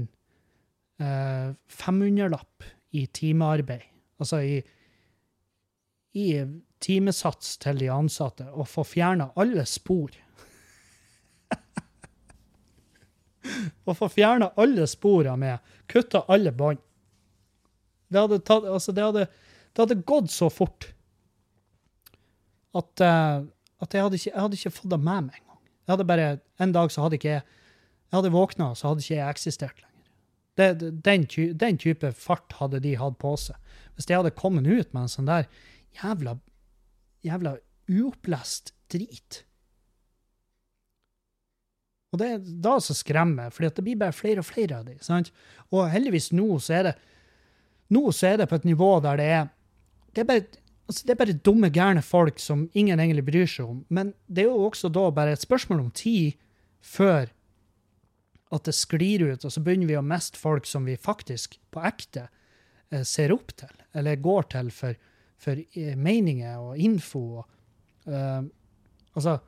eh, 500-lapp i timearbeid. Altså i, i timesats til de ansatte, og få fjerna alle spor. Å få fjerna alle sporene med, kutta alle bånd. Det altså det, det hadde gått så fort at, eh, at jeg, hadde ikke, jeg hadde ikke fått det med meg engang. Jeg hadde bare, En dag så hadde ikke jeg jeg hadde våkna, så hadde ikke jeg eksistert lenger. Det, den, den type fart hadde de hatt på seg. Hvis jeg hadde kommet ut med en sånn der jævla, jævla uopplest drit. Og det er da som skremmer, for det blir bare flere og flere av de. sant? Og heldigvis nå så er det nå så er det på et nivå der det er det er bare, altså det er bare dumme, gærne folk som ingen egentlig bryr seg om. Men det er jo også da bare et spørsmål om tid før at det sklir ut, og så begynner vi å miste folk som vi faktisk på ekte eh, ser opp til, eller går til for, for eh, meninger og info. Eh, altså,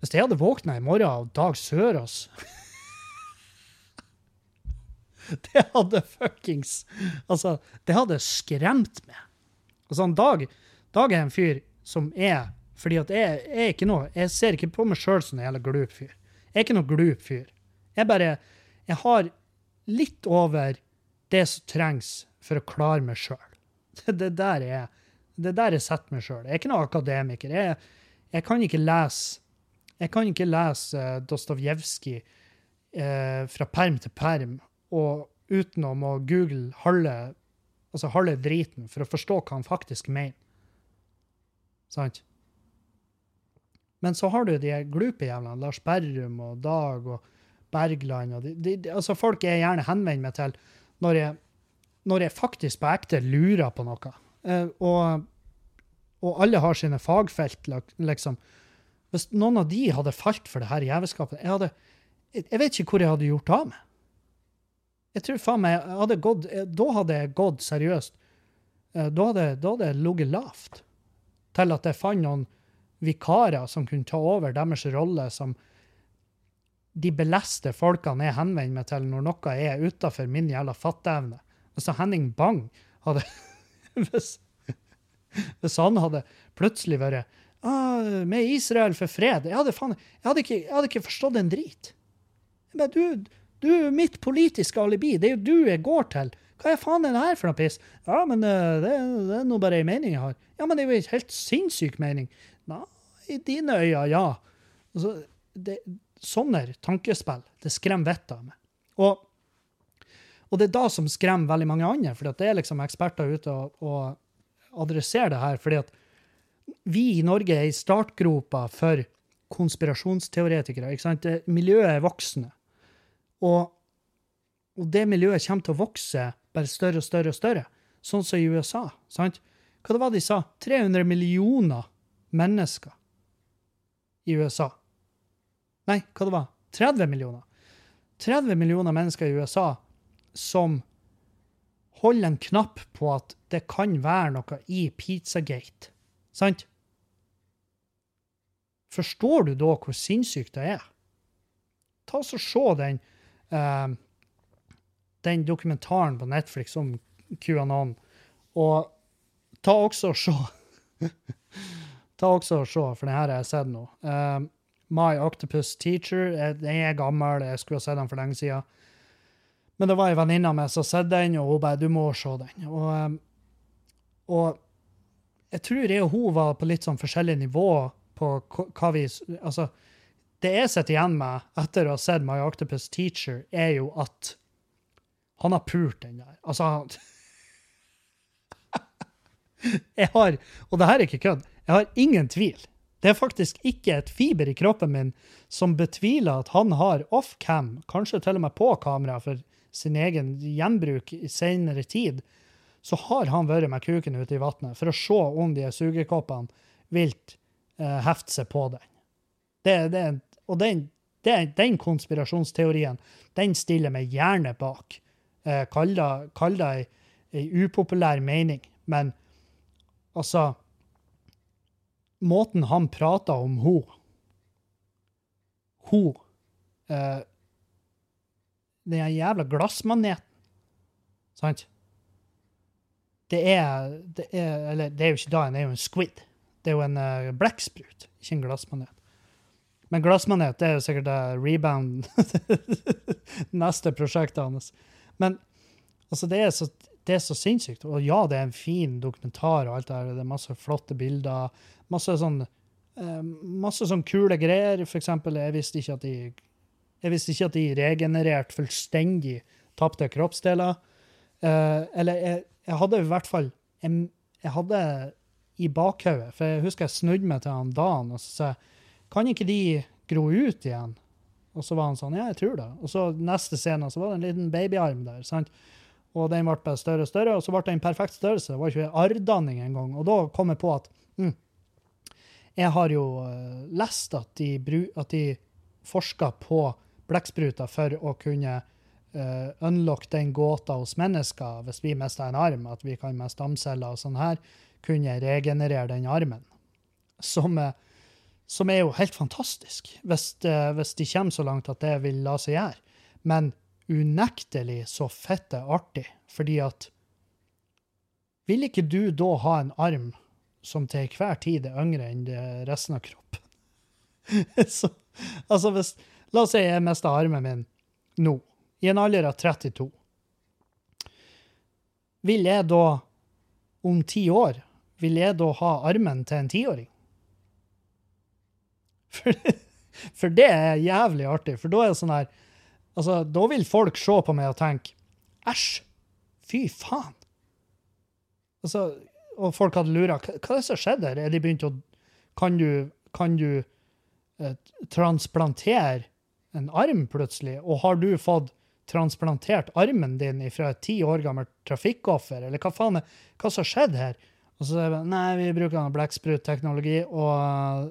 hvis jeg hadde våkna i morgen av Dag Sørås Det hadde fuckings Altså, det hadde skremt meg. Altså, en Dag, Dag er en fyr som er Fordi at jeg, jeg er ikke noe Jeg ser ikke på meg sjøl som en jævla glup fyr. Jeg er ikke noe glup fyr. Jeg bare Jeg har litt over det som trengs for å klare meg sjøl. Det der er det der jeg setter meg sjøl. Jeg er ikke noen akademiker. Jeg, jeg kan ikke lese jeg kan ikke lese uh, Dostojevskij eh, fra perm til perm og utenom å google halve, altså halve driten for å forstå hva han faktisk mener. Sant? Men så har du de glupe jævlene, Lars Berrum og Dag og Bergland og de, de, de, altså Folk jeg gjerne henvender meg til når jeg, når jeg faktisk på ekte lurer på noe. Eh, og, og alle har sine fagfelt, liksom. Hvis noen av de hadde falt for det her jævelskapet jeg, hadde, jeg vet ikke hvor jeg hadde gjort av meg. Jeg tror faen meg jeg hadde gått, eh, Da hadde jeg gått seriøst. Eh, Da hadde, da hadde jeg ligget lavt. Til at jeg fant noen vikarer som kunne ta over deres rolle som de beleste folkene jeg henvender meg til når noe er utafor min jævla fatteevne. Altså Henning Bang hadde hvis, hvis han hadde plutselig vært ah, med Israel for fred Jeg hadde, faen, jeg hadde, ikke, jeg hadde ikke forstått en drit. Men du, du mitt politiske alibi. Det er jo du jeg går til. Hva er faen er det her for noe piss? Ja, men eh, det, det er nå bare ei mening jeg har. Ja, men det er jo ei helt sinnssyk mening. Nei, i dine øyne, ja. Altså, det, sånne tankespill, det skremmer vettet av meg. Og, og det er da som skremmer veldig mange andre, for det er liksom eksperter ute og, og adresserer det her, fordi at vi i Norge er i startgropa for konspirasjonsteoretikere. ikke sant? Miljøet er voksende. Og, og det miljøet kommer til å vokse bare større og større og større, sånn som i USA. sant? Hva det var de sa? 300 millioner mennesker i USA. Nei, hva det var? 30 millioner. 30 millioner mennesker i USA som holder en knapp på at det kan være noe i Pizzagate. Sant? Forstår du da hvor sinnssykt det er? Ta oss og Se den, uh, den dokumentaren på Netflix om QAnon. Og ta også og se Ta også og se, for den her har jeg sett nå. Uh, My Octopus Teacher. eh, Den er gammel, jeg skulle ha sett den for lenge siden. Men det var ei venninne av meg som så den, og hun bare 'Du må se den'. Og, um, og jeg tror jeg og hun var på litt sånn forskjellig nivå på hva vi Altså, det jeg sitter igjen med etter å ha sett My Octopus Teacher, er jo at han har pult den der. Altså han Jeg har, og det her er ikke kødd, jeg har ingen tvil. Det er faktisk ikke et fiber i kroppen min som betviler at han har off-cam, kanskje til og med på kamera for sin egen gjenbruk i senere tid, så har han vært med kuken ute i vannet for å se om de sugekoppene vilt eh, hefte seg på den. Det, det, og den, det, den konspirasjonsteorien, den stiller meg gjerne bak. Eh, Kall det ei upopulær mening, men altså Måten han prater om ho Ho eh, Den jævla glassmaneten, sant? Det er, det er Eller det er jo ikke da, det er jo en squid. Det er jo en uh, blekksprut, ikke en glassmanet. Men glassmanet det er jo sikkert det rebound neste prosjektet hans. Men altså, det er, så, det er så sinnssykt. Og ja, det er en fin dokumentar, og alt det her, det er masse flotte bilder. Masse sånn uh, masse sånn kule greier. For eksempel, jeg visste ikke at de jeg visste ikke at de regenererte fullstendig tapte kroppsdeler. Eh, eller jeg, jeg hadde i hvert fall Jeg, jeg hadde i bakhodet, for jeg husker jeg snudde meg til han Dan og så sa kan ikke de gro ut igjen? Og så var han sånn, ja, jeg tror det. Og så neste scene så var det en liten babyarm der. sant? Og den ble bare større og større, og så ble det en perfekt størrelse. Det var ikke arrdanning engang. Og da kom jeg på at mm, jeg har jo eh, lest at de, at de forsker på blekkspruter for å kunne uh, unlock den gåta hos mennesker hvis vi mister en arm, at vi kan med stamceller og sånn her kunne regenerere den armen. Som, er- som er jo helt fantastisk, hvis, uh, hvis de kommer så langt at det vil la seg gjøre. Men unektelig så fitte artig, fordi at Vil ikke du da ha en arm som til hver tid er yngre enn resten av kroppen? så, altså hvis La oss si jeg mista armen min nå, i en alder av 32. Vil jeg da, om ti år, vil jeg da ha armen til en tiåring? For, for det er jævlig artig, for da er det sånn her Altså, da vil folk se på meg og tenke Æsj! Fy faen! Altså, og folk hadde lura hva er det som skjedde her? Er de begynt å Kan du, kan du eh, transplantere en arm plutselig? Og har du fått transplantert armen din fra et ti år gammelt trafikkoffer, eller hva faen er hva som har skjedd her? Og så er det nei, vi bruker noe blekksprutteknologi, og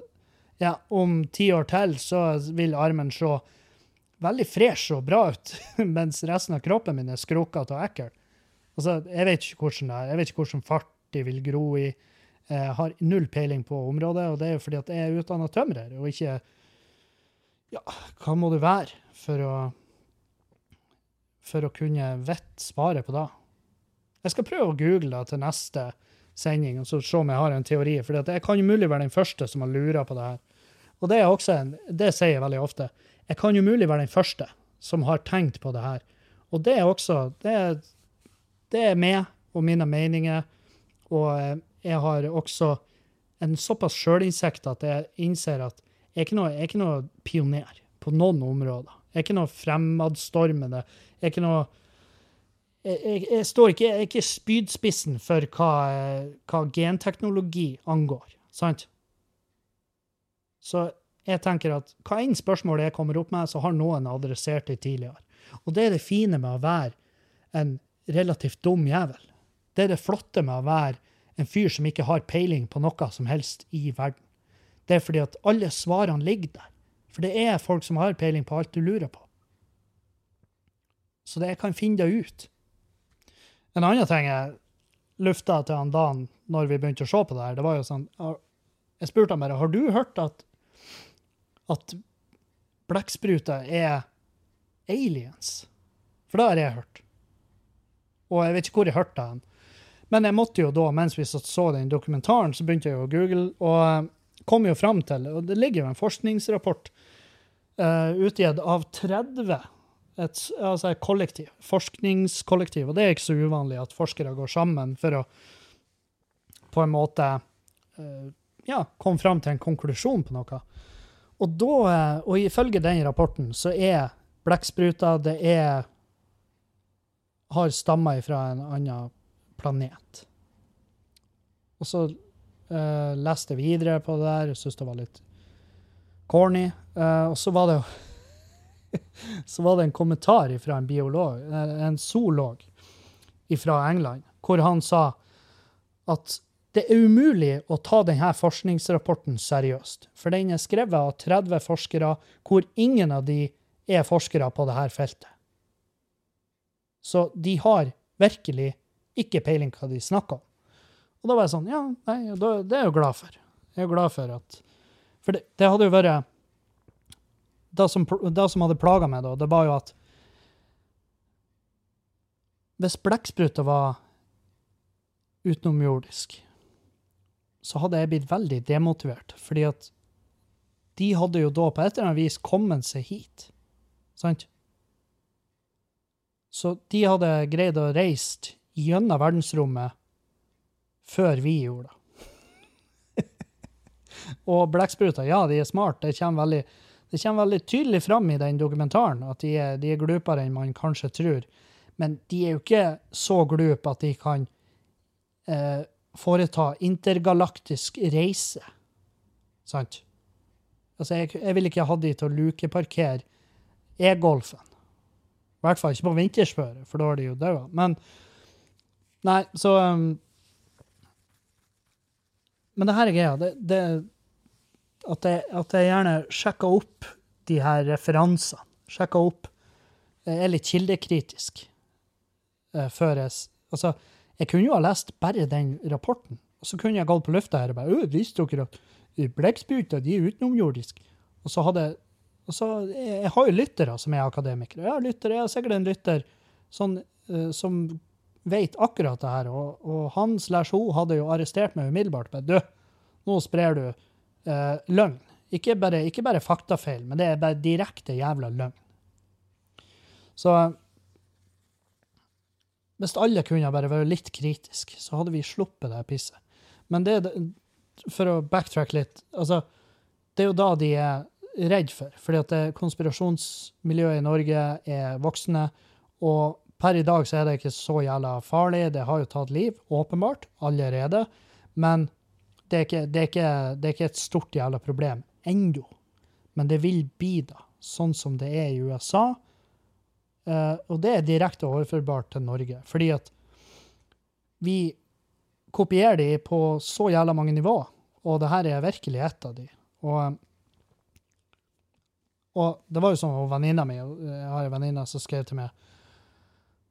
ja, om ti år til så vil armen se veldig fresh og bra ut, mens resten av kroppen min er skrukkete og ekkel. Altså, jeg vet ikke hvordan det er, jeg vet ikke hvordan fart de vil gro i. Jeg har null peiling på området, og det er jo fordi at jeg er utdanna tømrer, og ikke Ja, hva må du være for å for å kunne vite svaret på det? Jeg skal prøve å google det til neste sending, og så se om jeg har en teori, for jeg kan jo mulig være den første som har lura på det her. Og det en, det sier jeg veldig ofte. Jeg kan jo mulig være den første som har tenkt på det her. Og det er også Det det er meg og mine meninger. Og jeg har også en såpass sjølinnsikt at jeg innser at jeg er ikke noe, er ikke noe pioner på noen områder. Jeg er ikke noe fremadstormende. Jeg er ikke noe jeg, jeg, jeg står ikke, jeg er ikke spydspissen for hva, hva genteknologi angår, sant? Så jeg tenker at hva enn spørsmål jeg kommer opp med, så har noen adressert det tidligere. Og det er det fine med å være en relativt dum jævel. Det er det flotte med å være en fyr som ikke har peiling på noe som helst i verden. Det er fordi at alle svarene ligger der. For det er folk som har peiling på alt du lurer på. Så det jeg kan finne det ut. En annen ting jeg lufta til han Dan når vi begynte å se på det her, det var jo sånn Jeg spurte han bare har du hørt at, at blekkspruter er aliens. For det har jeg hørt. Og jeg vet ikke hvor jeg hørte den. Men jeg måtte jo da, mens vi så den dokumentaren, så begynte jeg å google, og kom jo fram til Og det ligger jo en forskningsrapport uh, utgitt av 30 et, altså et kollektiv, forskningskollektiv. Og det er ikke så uvanlig at forskere går sammen for å på en måte uh, ja, komme fram til en konklusjon på noe. Og, da, eh, og ifølge den rapporten så er blekkspruta det er har stammer fra en annen planet. Og så eh, leste videre på det der, syntes det var litt corny. Uh, og så var det jo så var det en kommentar fra en biolog, eh, en zoolog fra England, hvor han sa at det er umulig å ta denne forskningsrapporten seriøst, for den er skrevet av 30 forskere, hvor ingen av de er forskere på dette feltet. Så de har virkelig ikke peiling hva de snakker om. Og da var jeg sånn, ja, nei, da- det er jeg jo glad for. Jeg er jo glad for at For det, det hadde jo vært Det som, det som hadde plaga meg, da, det var jo at Hvis blekkspruta var utenomjordisk, så hadde jeg blitt veldig demotivert, fordi at de hadde jo da på et eller annet vis kommet seg hit. Sant? Så de hadde greid å reist gjennom verdensrommet før vi gjorde det. Og blekkspruter, ja, de er smart. Det kommer veldig, det kommer veldig tydelig fram i den dokumentaren at de er, de er glupere enn man kanskje tror. Men de er jo ikke så glupe at de kan eh, foreta intergalaktisk reise. Sant? Altså, jeg, jeg vil ikke ha de til å lukeparkere e-golfen. I hvert fall ikke på vinterspøret, for da er de jo daua. Men Nei, så um, Men det her er greia. Det, det, at, jeg, at jeg gjerne sjekker opp de her referansene. Sjekker opp Jeg er litt kildekritisk eh, før jeg Altså, jeg kunne jo ha lest bare den rapporten, og så kunne jeg gått på lufta her og bare øh, Visste dere at blekkspruter de er utenomjordiske? Og så hadde og så, jeg, jeg har jo lyttere som er akademikere. Jeg har, lyttere, jeg har sikkert en lytter sånn, eh, som vet akkurat det her, og, og han slash hun hadde jo arrestert meg umiddelbart. Men du, nå sprer du eh, løgn. Ikke bare, ikke bare faktafeil, men det er bare direkte jævla løgn. Så hvis alle kunne bare vært litt kritiske, så hadde vi sluppet det pisset. Men det, er, for å backtrack litt, altså, det er jo da de er redd for, fordi at det, konspirasjonsmiljøet i Norge er voksne, og per i dag så er det ikke så jævla farlig. Det har jo tatt liv, åpenbart, allerede, men det er ikke, det er ikke, det er ikke et stort jævla problem ennå. Men det vil bli da, sånn som det er i USA, Uh, og det er direkte overførbart til Norge, fordi at vi kopierer de på så jævla mange nivåer, og det her er virkelig et av de. Og, og det var jo sånn at venninna mi, jeg har en venninne som skrev til meg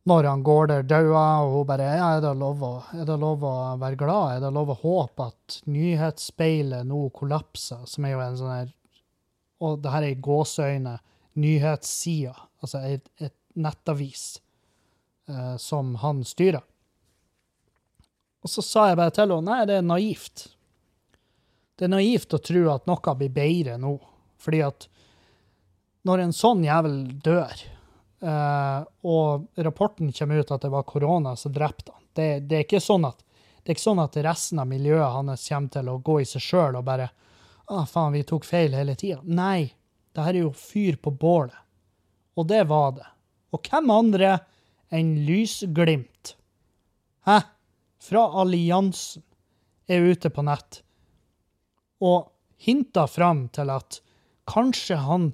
når han går der daua, og hun bare ja, er det, lov å, er det lov å være glad? Er det lov å håpe at nyhetsspeilet nå kollapser? Som er jo en sånn her Og det her er i gåseøyne nyhetssida, altså et, et nettavis eh, som han styrer. Og så sa jeg bare til henne nei, det er naivt. Det er naivt å tro at noe blir bedre nå, fordi at når en sånn jævel dør, og rapporten kommer ut at det var korona som drepte han, det, det, er ikke sånn at, det er ikke sånn at resten av miljøet hans kommer til å gå i seg sjøl og bare ah, faen, vi tok feil hele tida. Nei, det her er jo fyr på bålet. Og det var det. Og hvem andre enn Lysglimt, hæ, fra alliansen, er ute på nett og hinter fram til at kanskje han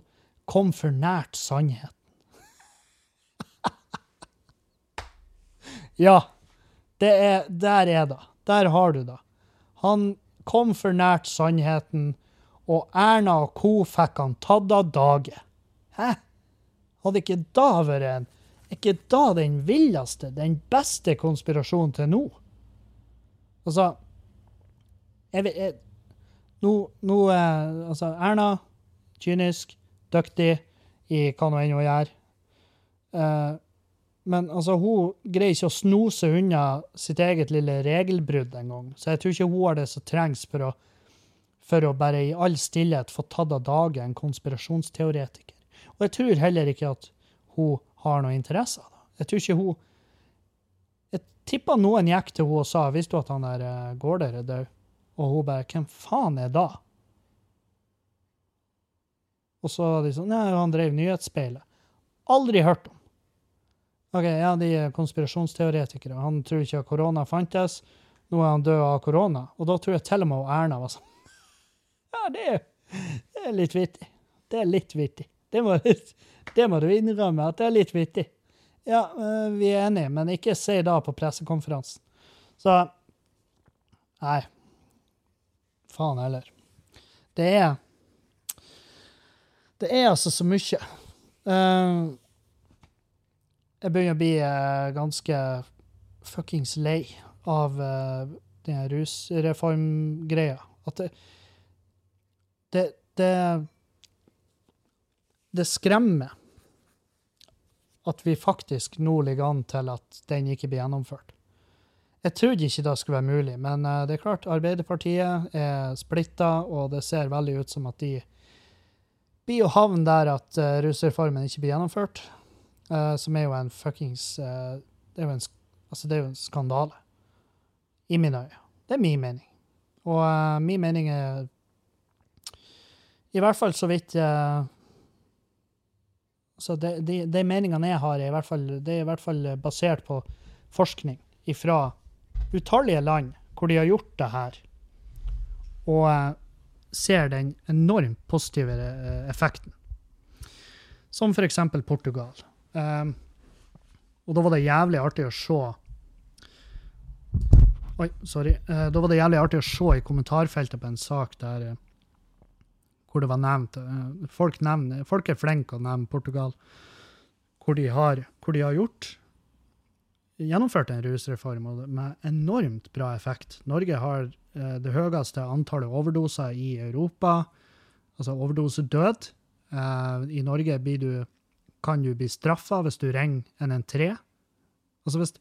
kom for nært sannheten. Ja, det er, der er det. Der har du det. Han kom for nært sannheten, og Erna og co. fikk han tatt av dage. Hæ? Hadde ikke da vært en Er ikke da den villeste, den beste konspirasjonen til nå? Altså jeg, jeg, Nå, nå eh, Altså, Erna, kynisk, dyktig i hva nå enn hun gjør. Eh, Men altså, hun greier ikke å snose unna sitt eget lille regelbrudd engang. Så jeg tror ikke hun har det som trengs for å, for å bare i all stillhet få tatt av dage en konspirasjonsteoretiker. Og jeg tror heller ikke at hun har noe interesse av det. Jeg tror ikke hun Jeg tippa noen gikk til hun og sa Visste du at han der uh, Gaarder er død? Og hun bare Hvem faen er da? Og så var de sånn Nei, han drev Nyhetsspeilet. Aldri hørt om. OK, ja, de er konspirasjonsteoretikere. Han tror ikke at korona fantes. Nå er han død av korona. Og da tror jeg til og med Erna var sånn Ja, det er, det er litt vittig. Det er litt vittig. Det må, det må du innrømme, at det er litt vittig. Ja, eh, vi er enige, men ikke si da på pressekonferansen. Så Nei. Faen heller. Det er Det er altså så mye. Uh, jeg begynner å bli uh, ganske fuckings lei av uh, den rusreformgreia. At det, det, det Det skremmer at vi faktisk nå ligger an til at den ikke blir gjennomført. Jeg trodde ikke det skulle være mulig, men uh, det er klart, Arbeiderpartiet er splitta, og det ser veldig ut som at de blir å havne der at rusreformen ikke blir gjennomført. Uh, som er jo en fuckings uh, det, er jo en, altså det er jo en skandale. I mine øyne. Det er min mening. Og uh, min mening er I hvert fall så vidt så de, de, de, meningene jeg har, er fall, det er i hvert fall basert på forskning fra utallige land hvor de har gjort det her, og ser den enormt positive effekten. Som f.eks. Portugal. Um, og da var det jævlig artig å se Oi, sorry. Uh, da var det jævlig artig å se i kommentarfeltet på en sak der uh, hvor det var nevnt uh, folk, nevner, folk, er flinke å nevne Portugal, hvor de har, hvor de har gjort gjennomført en rusreform med enormt bra effekt. Norge har det høyeste antallet overdoser i Europa, altså overdosedød. I Norge blir du kan du bli straffa hvis du ringer en en tre. Altså hvis,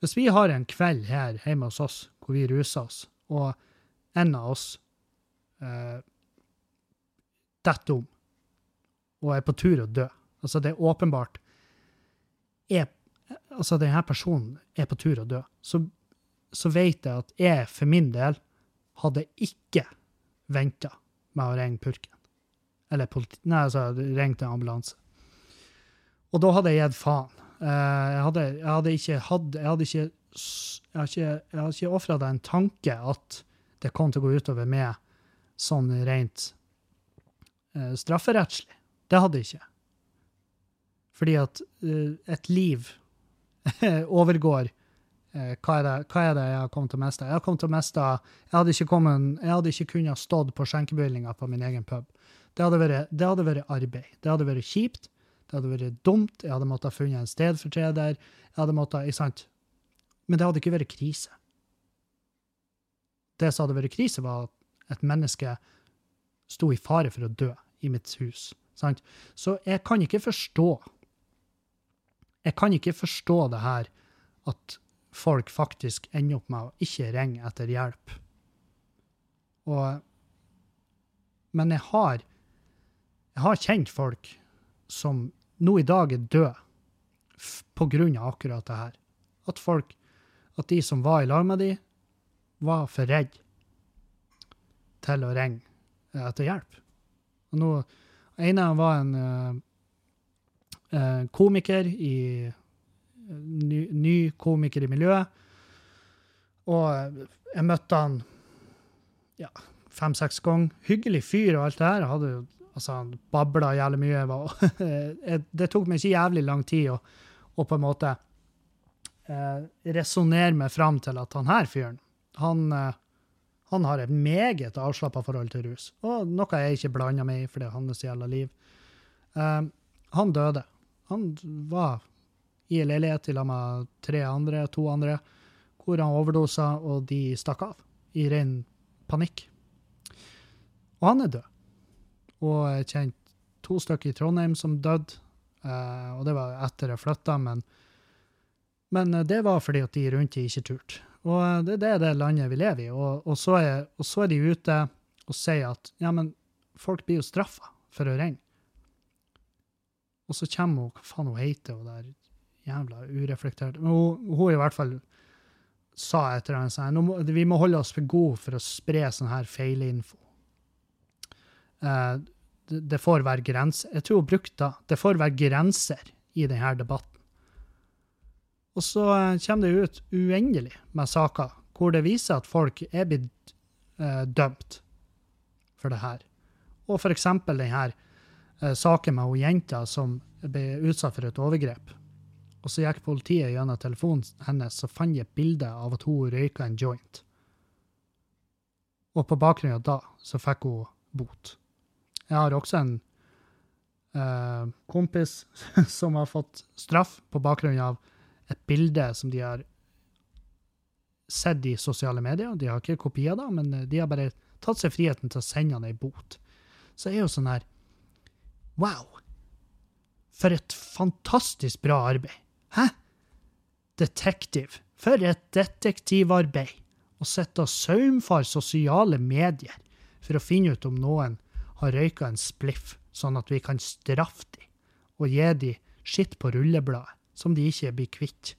hvis, vi har en kveld her hjemme hos oss hvor vi ruser oss, og en av oss eh, detter om og er på tur å dø Altså, det er åpenbart er, Altså, denne personen er på tur å dø. Så, så vet jeg at jeg for min del hadde ikke venta med å ringe purken. Eller politi... Nei, altså ringt en ambulanse. Og da hadde jeg gitt faen. Uh, jeg, hadde, jeg, hadde, ikke hatt Jeg hadde ikke jeg hadde ikke, jeg ikke ofra deg en tanke at det kom til å gå utover meg sånn rent uh, strafferettslig. Det hadde jeg ikke. Fordi at uh, et liv overgår hva, er det, hva, er det, jeg har kommet til å miste? Jeg har kommet til å miste Jeg hadde ikke, kommet, jeg hadde ikke kunnet stått på skjenkebevilgninga på min egen pub. Det hadde, vært, det hadde vært arbeid. Det hadde vært kjipt. Det hadde vært dumt. Jeg hadde måttet ha funnet en stedfortreder. Jeg hadde måttet, ikke sant? Men det hadde ikke vært krise. Det som hadde vært krise, var at et menneske sto i fare for å dø i mitt hus. Sant? Så jeg kan ikke forstå Jeg kan ikke forstå det her at folk faktisk ender opp med å ikke ringe etter hjelp. Og Men jeg har jeg har kjent folk som nå i dag er død på grunn av akkurat det her. At folk, at de som var i lag med de, var for redde til å ringe etter hjelp. Og nå, ene var en uh, komiker i ny, ny, komiker i miljøet. Og jeg møtte han ja, fem-seks ganger. Hyggelig fyr og alt det her. Hadde jo Altså, babla jævlig mye. det tok meg ikke jævlig lang tid å, å på en måte eh, resonnere meg fram til at han her fyren, han, eh, han har et meget avslappa forhold til rus. Og noe jeg ikke blanda meg i, for det er hans jævla liv. Eh, han døde. Han var i en leilighet i lag med tre andre, to andre, hvor han overdosa, og de stakk av i ren panikk. Og han er død. Og jeg kjente to stykker i Trondheim som døde. Uh, og det var etter jeg flytta, men Men eh, det var fordi at de rundt ikke turte. Og eh, det, det er det landet vi lever i. Og, og, så er, og så er de ute og sier at ja, men folk blir jo straffa for å renne. Og så kommer hun, hva faen hun heter, hun der jævla ureflektert Men hun, hun i hvert fall sa et eller annet sånt. Vi må holde oss for gode for å spre sånn her feilinfo. Eh, det, får være grenser. Jeg tror hun brukte. Det får være grenser i denne debatten. Og så eh, kommer det ut uendelig med saker hvor det viser at folk er blitt eh, dømt for det her. Og for eksempel den eh, saken med hun jenta som ble utsatt for et overgrep. Og så gikk politiet gjennom telefonen hennes og fant et bilde av at hun røyka en joint. Og på bakgrunn av da så fikk hun bot. Jeg har også en uh, kompis som har fått straff på bakgrunn av et bilde som de har sett i sosiale medier. De har ikke kopier da, men eh, de har bare tatt seg friheten til å sende han ei bot. Så er jo sånn her Wow! For et fantastisk bra arbeid. Hæ? Detektiv. For et detektivarbeid. Å sitte og saumfare sosiale medier for å finne ut om noen har røyka en spliff, sånn at vi kan straffe dem og gi dem skitt på rullebladet som de ikke blir kvitt.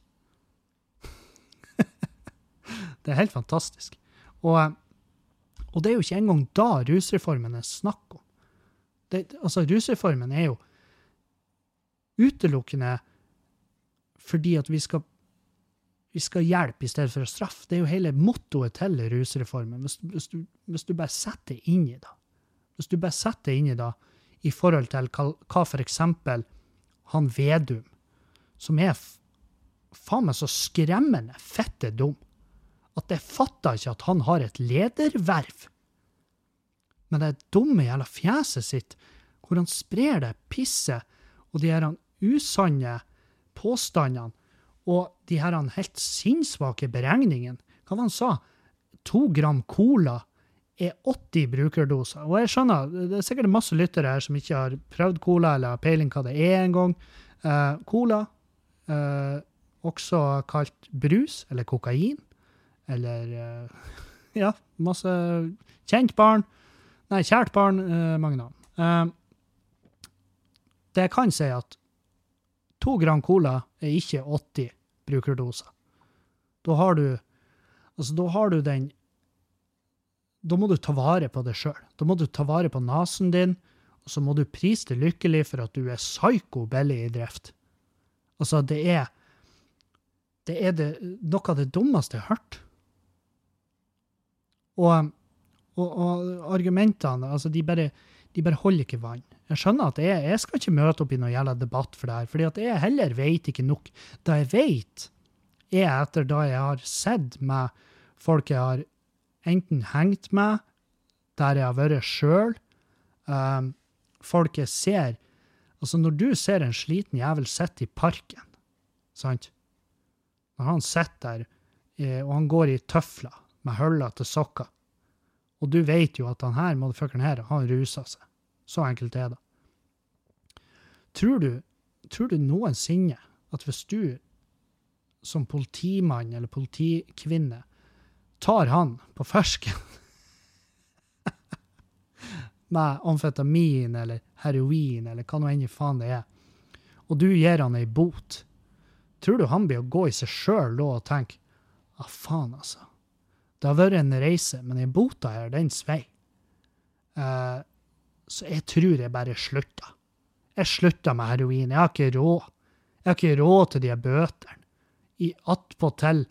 det er helt fantastisk. Og, og det er jo ikke engang da rusreformen er snakk om. Det, altså, rusreformen er jo utelukkende fordi at vi skal, vi skal hjelpe i stedet for å straffe. Det er jo hele mottoet til rusreformen. Hvis, hvis, du, hvis du bare setter deg inn i det, hvis du bare setter deg inn i det i forhold til hva, eksempel han Vedum, som er faen meg så skremmende fette dum, at jeg fatter ikke at han har et lederverv. Men det dumme jævla fjeset sitt, hvor han sprer det pisset og de her usanne påstandene og de her helt sinnssvake beregningene. Hva var han sa? To gram cola er 80 brukerdoser. Og jeg skjønner, det er sikkert masse lyttere her som ikke har prøvd cola eller har peiling hva det er engang. Uh, cola, uh, også kalt brus eller kokain, eller uh, ja, masse kjent barn. Nei, kjært barn, Uh, mange navn. Det jeg kan si, at to gram cola er ikke 80 brukerdoser. Da har du Altså, da har du den Da må du ta vare på deg sjøl. Da må du ta vare på nesen din, og så må du prise deg lykkelig for at du er psyko billig i drift. Altså, det er Det er det, noe av det dummeste jeg har hørt. Og, og, og argumentene, altså, de bare, de bare holder ikke vann. Jeg skjønner at jeg, jeg skal ikke møte opp i noen jævla debatt for det her, fordi at jeg heller vet ikke nok. Da jeg vet, er etter da jeg har sett med folk jeg har enten hengt med, der jeg har vært sjøl, um, folk jeg ser Altså, når du ser en sliten jævel sitte i parken, sant? Når han sitter der, eh, og han går i tøfler med huller til sokker, og du vet jo at han her, motherfuckeren her, han ruser seg. Så enkelt er det. Tror du, tror du noensinne at hvis du som politimann eller politikvinne tar han på fersken med amfetamin eller heroin eller hva nå enn faen det er, og du gir han ei bot, tror du han blir å gå i seg sjøl da og tenke ah, faen, altså. Det har vært en reise, men den bota her, den svei. Eh, så jeg tror jeg bare slutta. Jeg slutta med heroin. Jeg har ikke råd. Jeg har ikke råd til de bøtene. Attpåtil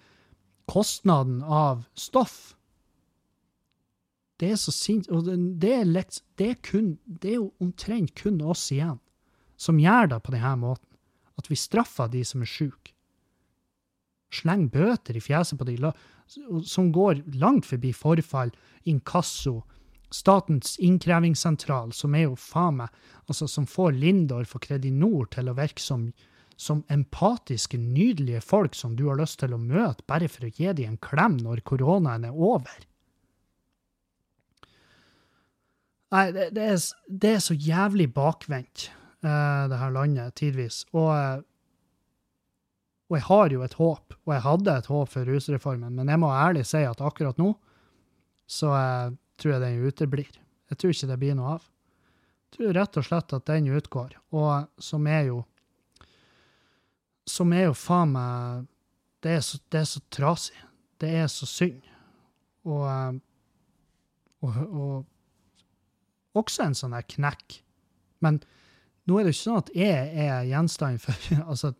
kostnaden av stoff. Det er så sint... Og det, er lett, det, er kun, det er jo omtrent kun oss igjen som gjør det på denne måten. At vi straffer de som er sjuke. Sleng bøter i fjeset på de som går langt forbi forfall, inkasso, Statens innkrevingssentral, som er jo faen meg altså Som får Lindorf og Kredinor til å virke som, som empatiske, nydelige folk som du har lyst til å møte bare for å gi dem en klem når koronaen er over. Nei, det, det, er, det er så jævlig bakvendt, eh, det her landet, tidvis. Og, Og jeg har jo et håp, og jeg hadde et håp for rusreformen, men jeg må ærlig si at akkurat nå så eh, tror jeg den uteblir. Jeg tror ikke det blir noe av. Jeg tror rett og slett at den utgår, og som er jo Som er jo faen meg det er, så, det er så trasig. Det er så synd. Og, eh, og, og også en sånn der knekk. Men nå er det jo ikke sånn at jeg er gjenstand for altså,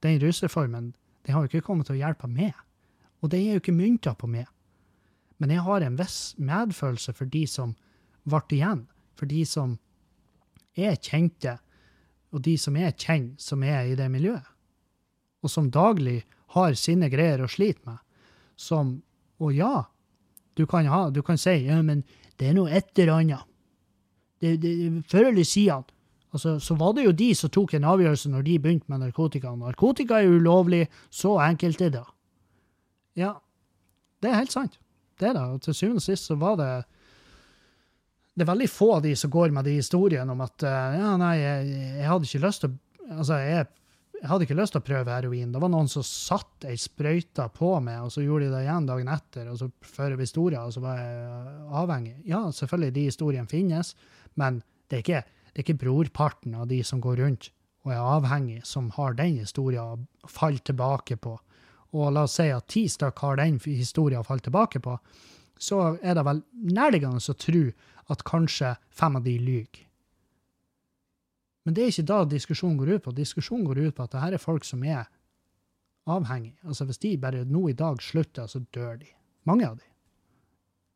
Den rusreformen den har jo ikke kommet til å hjelpe meg. Og det er jo ikke mynta på meg. Men jeg har en viss medfølelse for de som ble igjen. For de som er kjente, og de som er kjent, som er i det miljøet. Og som daglig har sine greier å slite med. Som Og ja, du kan, ha, du kan si ja, men det er noe et eller annet. Før eller siden altså, så var det jo de som tok en avgjørelse når de begynte med narkotika. Narkotika er ulovlig, så enkelt er det. Ja, det er helt sant. Det det. Og til syvende og sist så var det Det er veldig få av de som går med de historiene om at ja, nei, jeg, jeg hadde ikke lyst til Altså, jeg jeg hadde ikke lyst til å prøve heroin. Det var noen som satt ei sprøyte på meg, og så gjorde de det igjen dagen etter, og så fører vi historier, og så var jeg avhengig. Ja, selvfølgelig, de historiene finnes, men det er ikke, det er ikke brorparten av de som går rundt og er avhengig, som har den historien å falle tilbake på. Og la oss si at ti stykk har den historien å falle tilbake på, så er det vel nærliggende å tro at kanskje fem av de lyver. Men det er ikke da diskusjonen går ut på. Diskusjonen går ut på at det her er folk som er avhengige. Altså Hvis de bare nå i dag slutter, så dør de. Mange av de.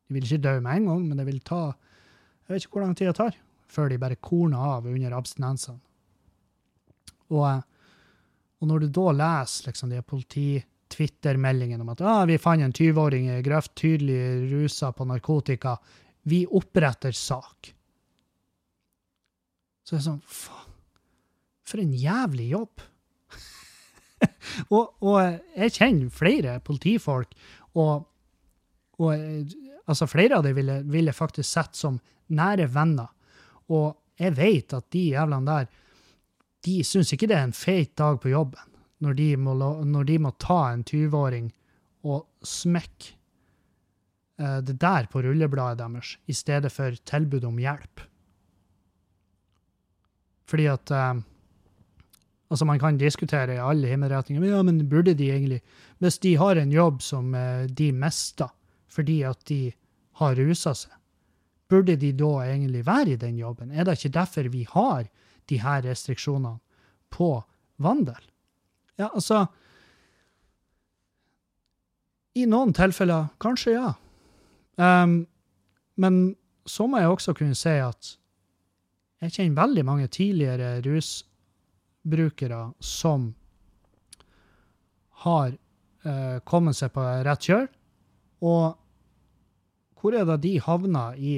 De vil ikke dø med en gang, men det vil ta Jeg vet ikke hvor lang tid det tar før de bare korner av under abstinensene. Og, og, når du da leser liksom de politi-Twitter-meldingene om at ah, vi fant en 20-åring i grøft tydelig rusa på narkotika, vi oppretter sak. Så det er sånn Faen, for en jævlig jobb! og, og, jeg kjenner flere politifolk, og, og altså flere av dem ville, ville faktisk sett som nære venner. Og jeg vet at de jævlene der, de syns ikke det er en feit dag på jobben når de må, når de må ta en 20-åring og smekke uh, det der på rullebladet deres, i stedet for tilbud om hjelp. Fordi at uh, Altså, man kan diskutere i alle himmelretninger, ja, men burde de egentlig Hvis de har en jobb som uh, de mister fordi at de har rusa seg, burde de da egentlig være i den jobben? Er det ikke derfor vi har de her restriksjonene på vandel? Ja, altså I noen tilfeller kanskje, ja. Um, men så må jeg også kunne si at jeg kjenner veldig mange tidligere rusbrukere som har eh, kommet seg på rett kjøl. Og hvor er det de havner i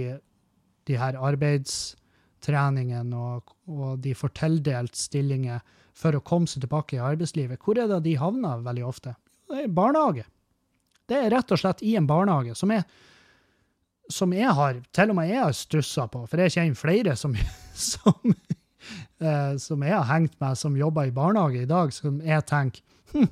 de her arbeidstreningene, og, og de får tildelt stillinger for å komme seg tilbake i arbeidslivet? Hvor er det de havner veldig ofte? Det er barnehage. Det er rett og slett i en barnehage, som er som jeg har til og med jeg har stussa på, for jeg kjenner flere som, som, eh, som jeg har hengt med, som jobber i barnehage i dag, som jeg tenker hm,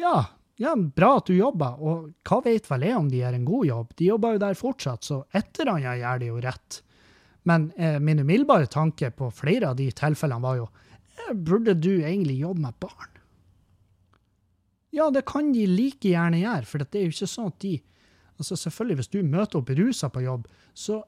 ja, ja, bra at du jobber, og hva vet vel jeg om de gjør en god jobb? De jobber jo der fortsatt, så et eller annet gjør de jo rett. Men eh, min umiddelbare tanke på flere av de tilfellene var jo eh, burde du egentlig jobbe med barn? Ja, det kan de like gjerne gjøre, for det er jo ikke sånn at de Altså selvfølgelig, hvis du møter opp rusa på jobb, så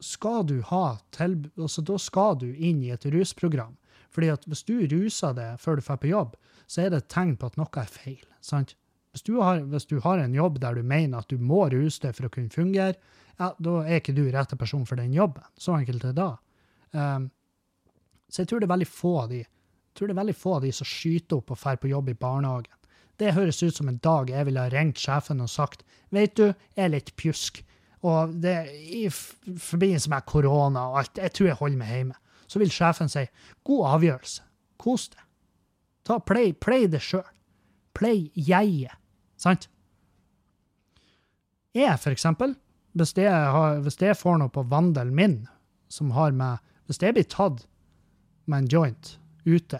skal du ha til, altså Da skal du inn i et rusprogram. Fordi at hvis du ruser deg før du drar på jobb, så er det et tegn på at noe er feil. sant? Hvis du, har, hvis du har en jobb der du mener at du må ruse deg for å kunne fungere, ja, da er ikke du rette person for den jobben. Så enkelt er det da. Um, så jeg tror det er veldig få av de jeg tror det er veldig få av de som skyter opp og drar på jobb i barnehagen. Det høres ut som en dag jeg ville ha ringt sjefen og sagt vet du, jeg er litt pjusk. Og det, i forbindelse med korona og alt, jeg tror jeg holder meg hjemme. Så vil sjefen si god avgjørelse, kos deg. Ta, play, play det sjøl. Play jeget. Sant? Jeg, for eksempel, hvis jeg, har, hvis jeg får noe på vandelen min som har med Hvis jeg blir tatt med en joint ute,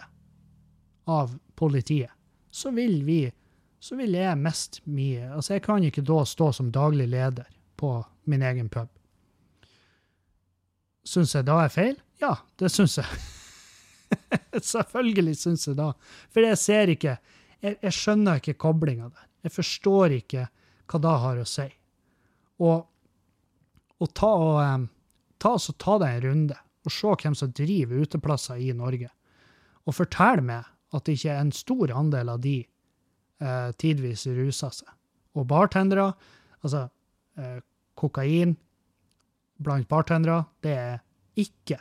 av politiet, så vil vi så vil jeg mest mye Altså, jeg kan ikke da stå som daglig leder på min egen pub. Syns jeg da er feil? Ja, det syns jeg. Selvfølgelig syns jeg da. For jeg ser ikke Jeg, jeg skjønner ikke koblinga der. Jeg forstår ikke hva det har å si. Og, og ta og um, ta, så ta deg en runde og se hvem som driver uteplasser i Norge. Og fortell meg at det ikke er en stor andel av de eh, tidvis ruser seg. Og bartendere, altså eh, kokain blant bartendere, det er ikke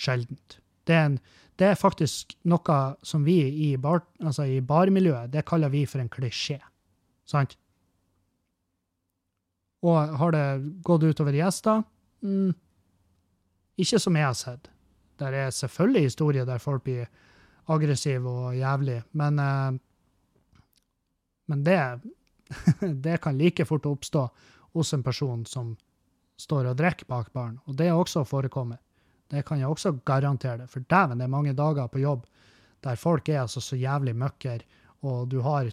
sjeldent. Det er, en, det er, faktisk noe som vi i, bar, altså i barmiljøet det kaller vi for en klisjé. Sant? Og har det gått utover gjester? Mm, ikke som jeg har sett. Der er selvfølgelig historier der folk blir aggressive og jævlig, men, eh, men det, det kan like fort oppstå hos en person som står og drikker bak baren. Og det er også forekommet. Det kan jeg også garantere deg. For dæven, det er mange dager på jobb der folk er altså så jævlig møkker, og du har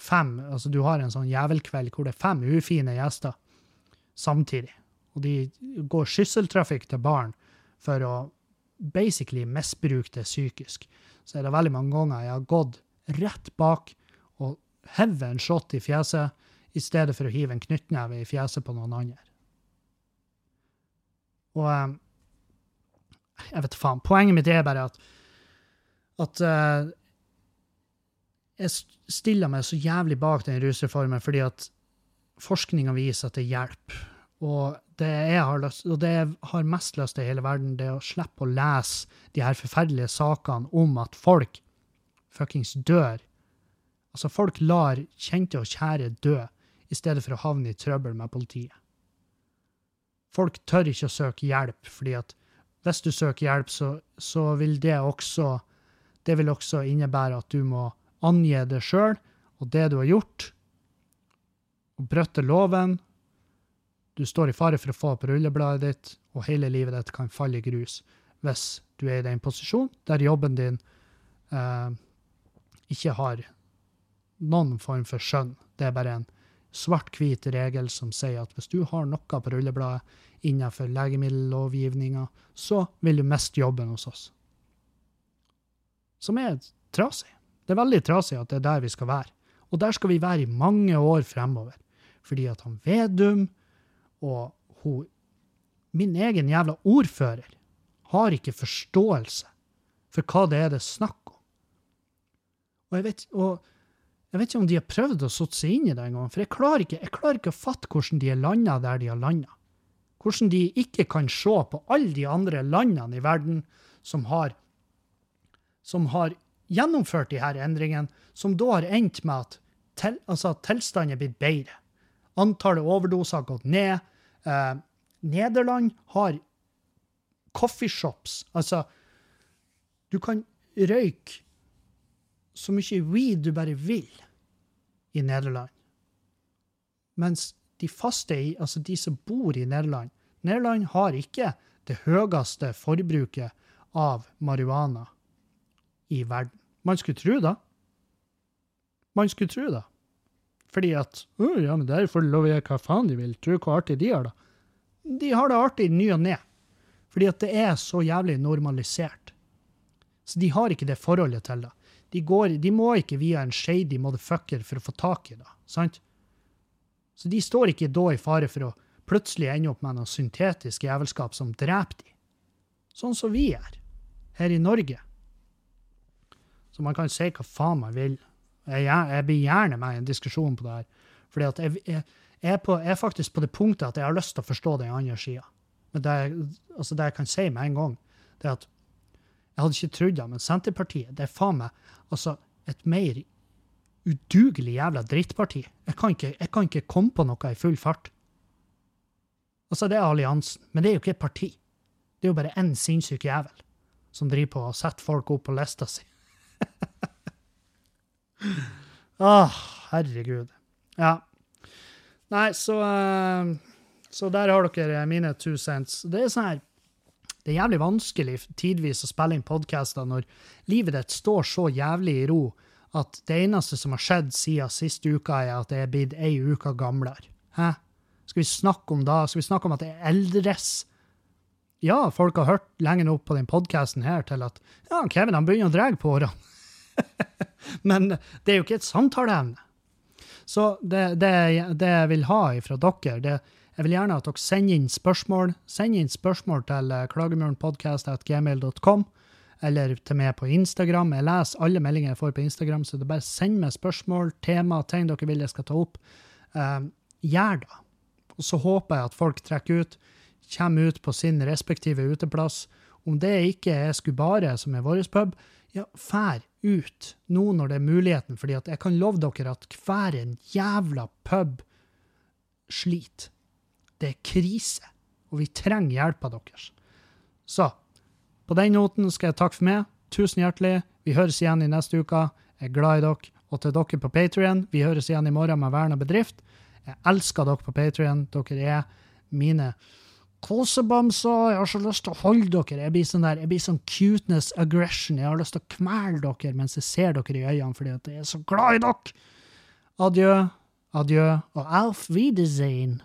fem Altså, du har en sånn jævelkveld hvor det er fem ufine gjester samtidig. Og de går skysseltrafikk til baren for å basically misbruke det psykisk. Så er det veldig mange ganger jeg har gått rett bak og hevet en shot i fjeset i stedet for å hive en knyttneve i fjeset på noen andre. Og eh, jeg vet faen. Poenget mitt er bare at, at uh, jeg stiller meg så jævlig bak den rusreformen fordi at forskninga viser at det hjelper. Og det jeg har, lyst, og det jeg har mest lyst til i hele verden, det er å slippe å lese de her forferdelige sakene om at folk fuckings dør. Altså, folk lar kjente og kjære dø i stedet for å havne i trøbbel med politiet. Folk tør ikke å søke hjelp, fordi at hvis du søker hjelp, så, så vil det også det vil også innebære at du må angi det sjøl og det du har gjort, og brøtte loven. Du står i fare for å få opp rullebladet ditt, og hele livet ditt kan falle i grus hvis du er i den posisjonen der jobben din eh, ikke har noen form for skjønn. Det er bare en svart-hvit regel som sier at hvis du har noe på rullebladet innenfor legemiddellovgivninga, så vil du miste jobben hos oss. Som er trasig. Det er veldig trasig at det er der vi skal være. Og der skal vi være i mange år fremover. Fordi at han Vedum og hun, min egen jævla ordfører har ikke forståelse for hva det er det er snakk om. Og jeg vet, og jeg vet ikke om de har prøvd å sette seg inn i det engang, for jeg klarer, ikke, jeg klarer ikke å fatte hvordan de er landa der de har landa hvordan de ikke kan se på alle de andre landene i verden som har, som har gjennomført de her endringene, som da har endt med at til, altså, tilstanden er blitt bedre. Antallet overdoser har gått ned. Eh, Nederland har coffeeshops. Altså, du kan røyke så mye weed du bare vil i Nederland. Mens de faste, altså de som bor i Nederland Nederland har ikke det høyeste forbruket av marihuana i verden. Man skulle tro det. Man skulle tro det. Fordi at oh, ja, men der får de lov å gjøre hva faen de vil. Tro hvor artig de har det. De har det artig ny og ne. Fordi at det er så jævlig normalisert. Så de har ikke det forholdet til det. De, går, de må ikke via en shady motherfucker for å få tak i det. sant? Så de står ikke da i fare for å plutselig ende opp med noe syntetisk jævelskap som dreper de. Sånn som vi er, her i Norge. Så man kan si hva faen man vil. Jeg, jeg blir gjerne med i en diskusjon på det her. Fordi jeg, jeg, jeg, er jeg, er faktisk på det punktet at jeg har lyst til å forstå den andre sida. Men det, altså det jeg kan si med en gang, det er at jeg hadde ikke trodd det, men Senterpartiet det er faen meg altså et mer udugelig jævla drittparti. Jeg kan, ikke, jeg kan ikke komme på noe i full fart. Altså, det er alliansen, men det er jo ikke et parti. Det er jo bare én sinnssyk jævel som driver på og setter folk opp på lista si. Oh, herregud. Ja. Nei, så uh, Så der har dere mine two cents. Det er sånn her Det er jævlig vanskelig tidvis å spille inn podkaster når livet ditt står så jævlig i ro at det eneste som har skjedd siden siste uka, er at det er blitt ei uke gamlere. Hæ? Skal vi snakke om da? Skal vi snakke om at det eldres? Ja, folk har hørt lenge nok på den podkasten her til at ja, Kevin han begynner å dra på årene. Men det er jo ikke et samtaleevne. Så det, det, det, jeg vil ha fra dere, det, jeg vil gjerne at dere sender inn spørsmål. Send inn spørsmål til klagemurenpodkast.gmail.com eller til meg på Instagram. Jeg leser alle meldinger jeg får på Instagram, så det er bare send meg spørsmål, tema, ting dere vil jeg skal ta opp. Um, gjør det. Og så håper jeg at folk trekker ut, kommer ut på sin respektive uteplass. Om det ikke er Skubare, som er vår pub, ja, fær ut nå når det er muligheten, fordi jeg kan love dere at hver en jævla pub sliter. Det er krise, og vi trenger hjelpa deres. Så på den noten skal jeg takke for meg. Tusen hjertelig. Vi høres igjen i neste uke. Jeg er glad i dere. Og til dere på Patrion, vi høres igjen i morgen med Verna bedrift. Jeg elsker dere på Patrion. Dere er mine kosebamser. Jeg har så lyst til å holde dere. Jeg blir sånn der, jeg blir sånn cuteness aggression. Jeg har lyst til å kvele dere mens jeg ser dere i øynene fordi at jeg er så glad i dere. Adjø, adjø og auf Wiedersehen.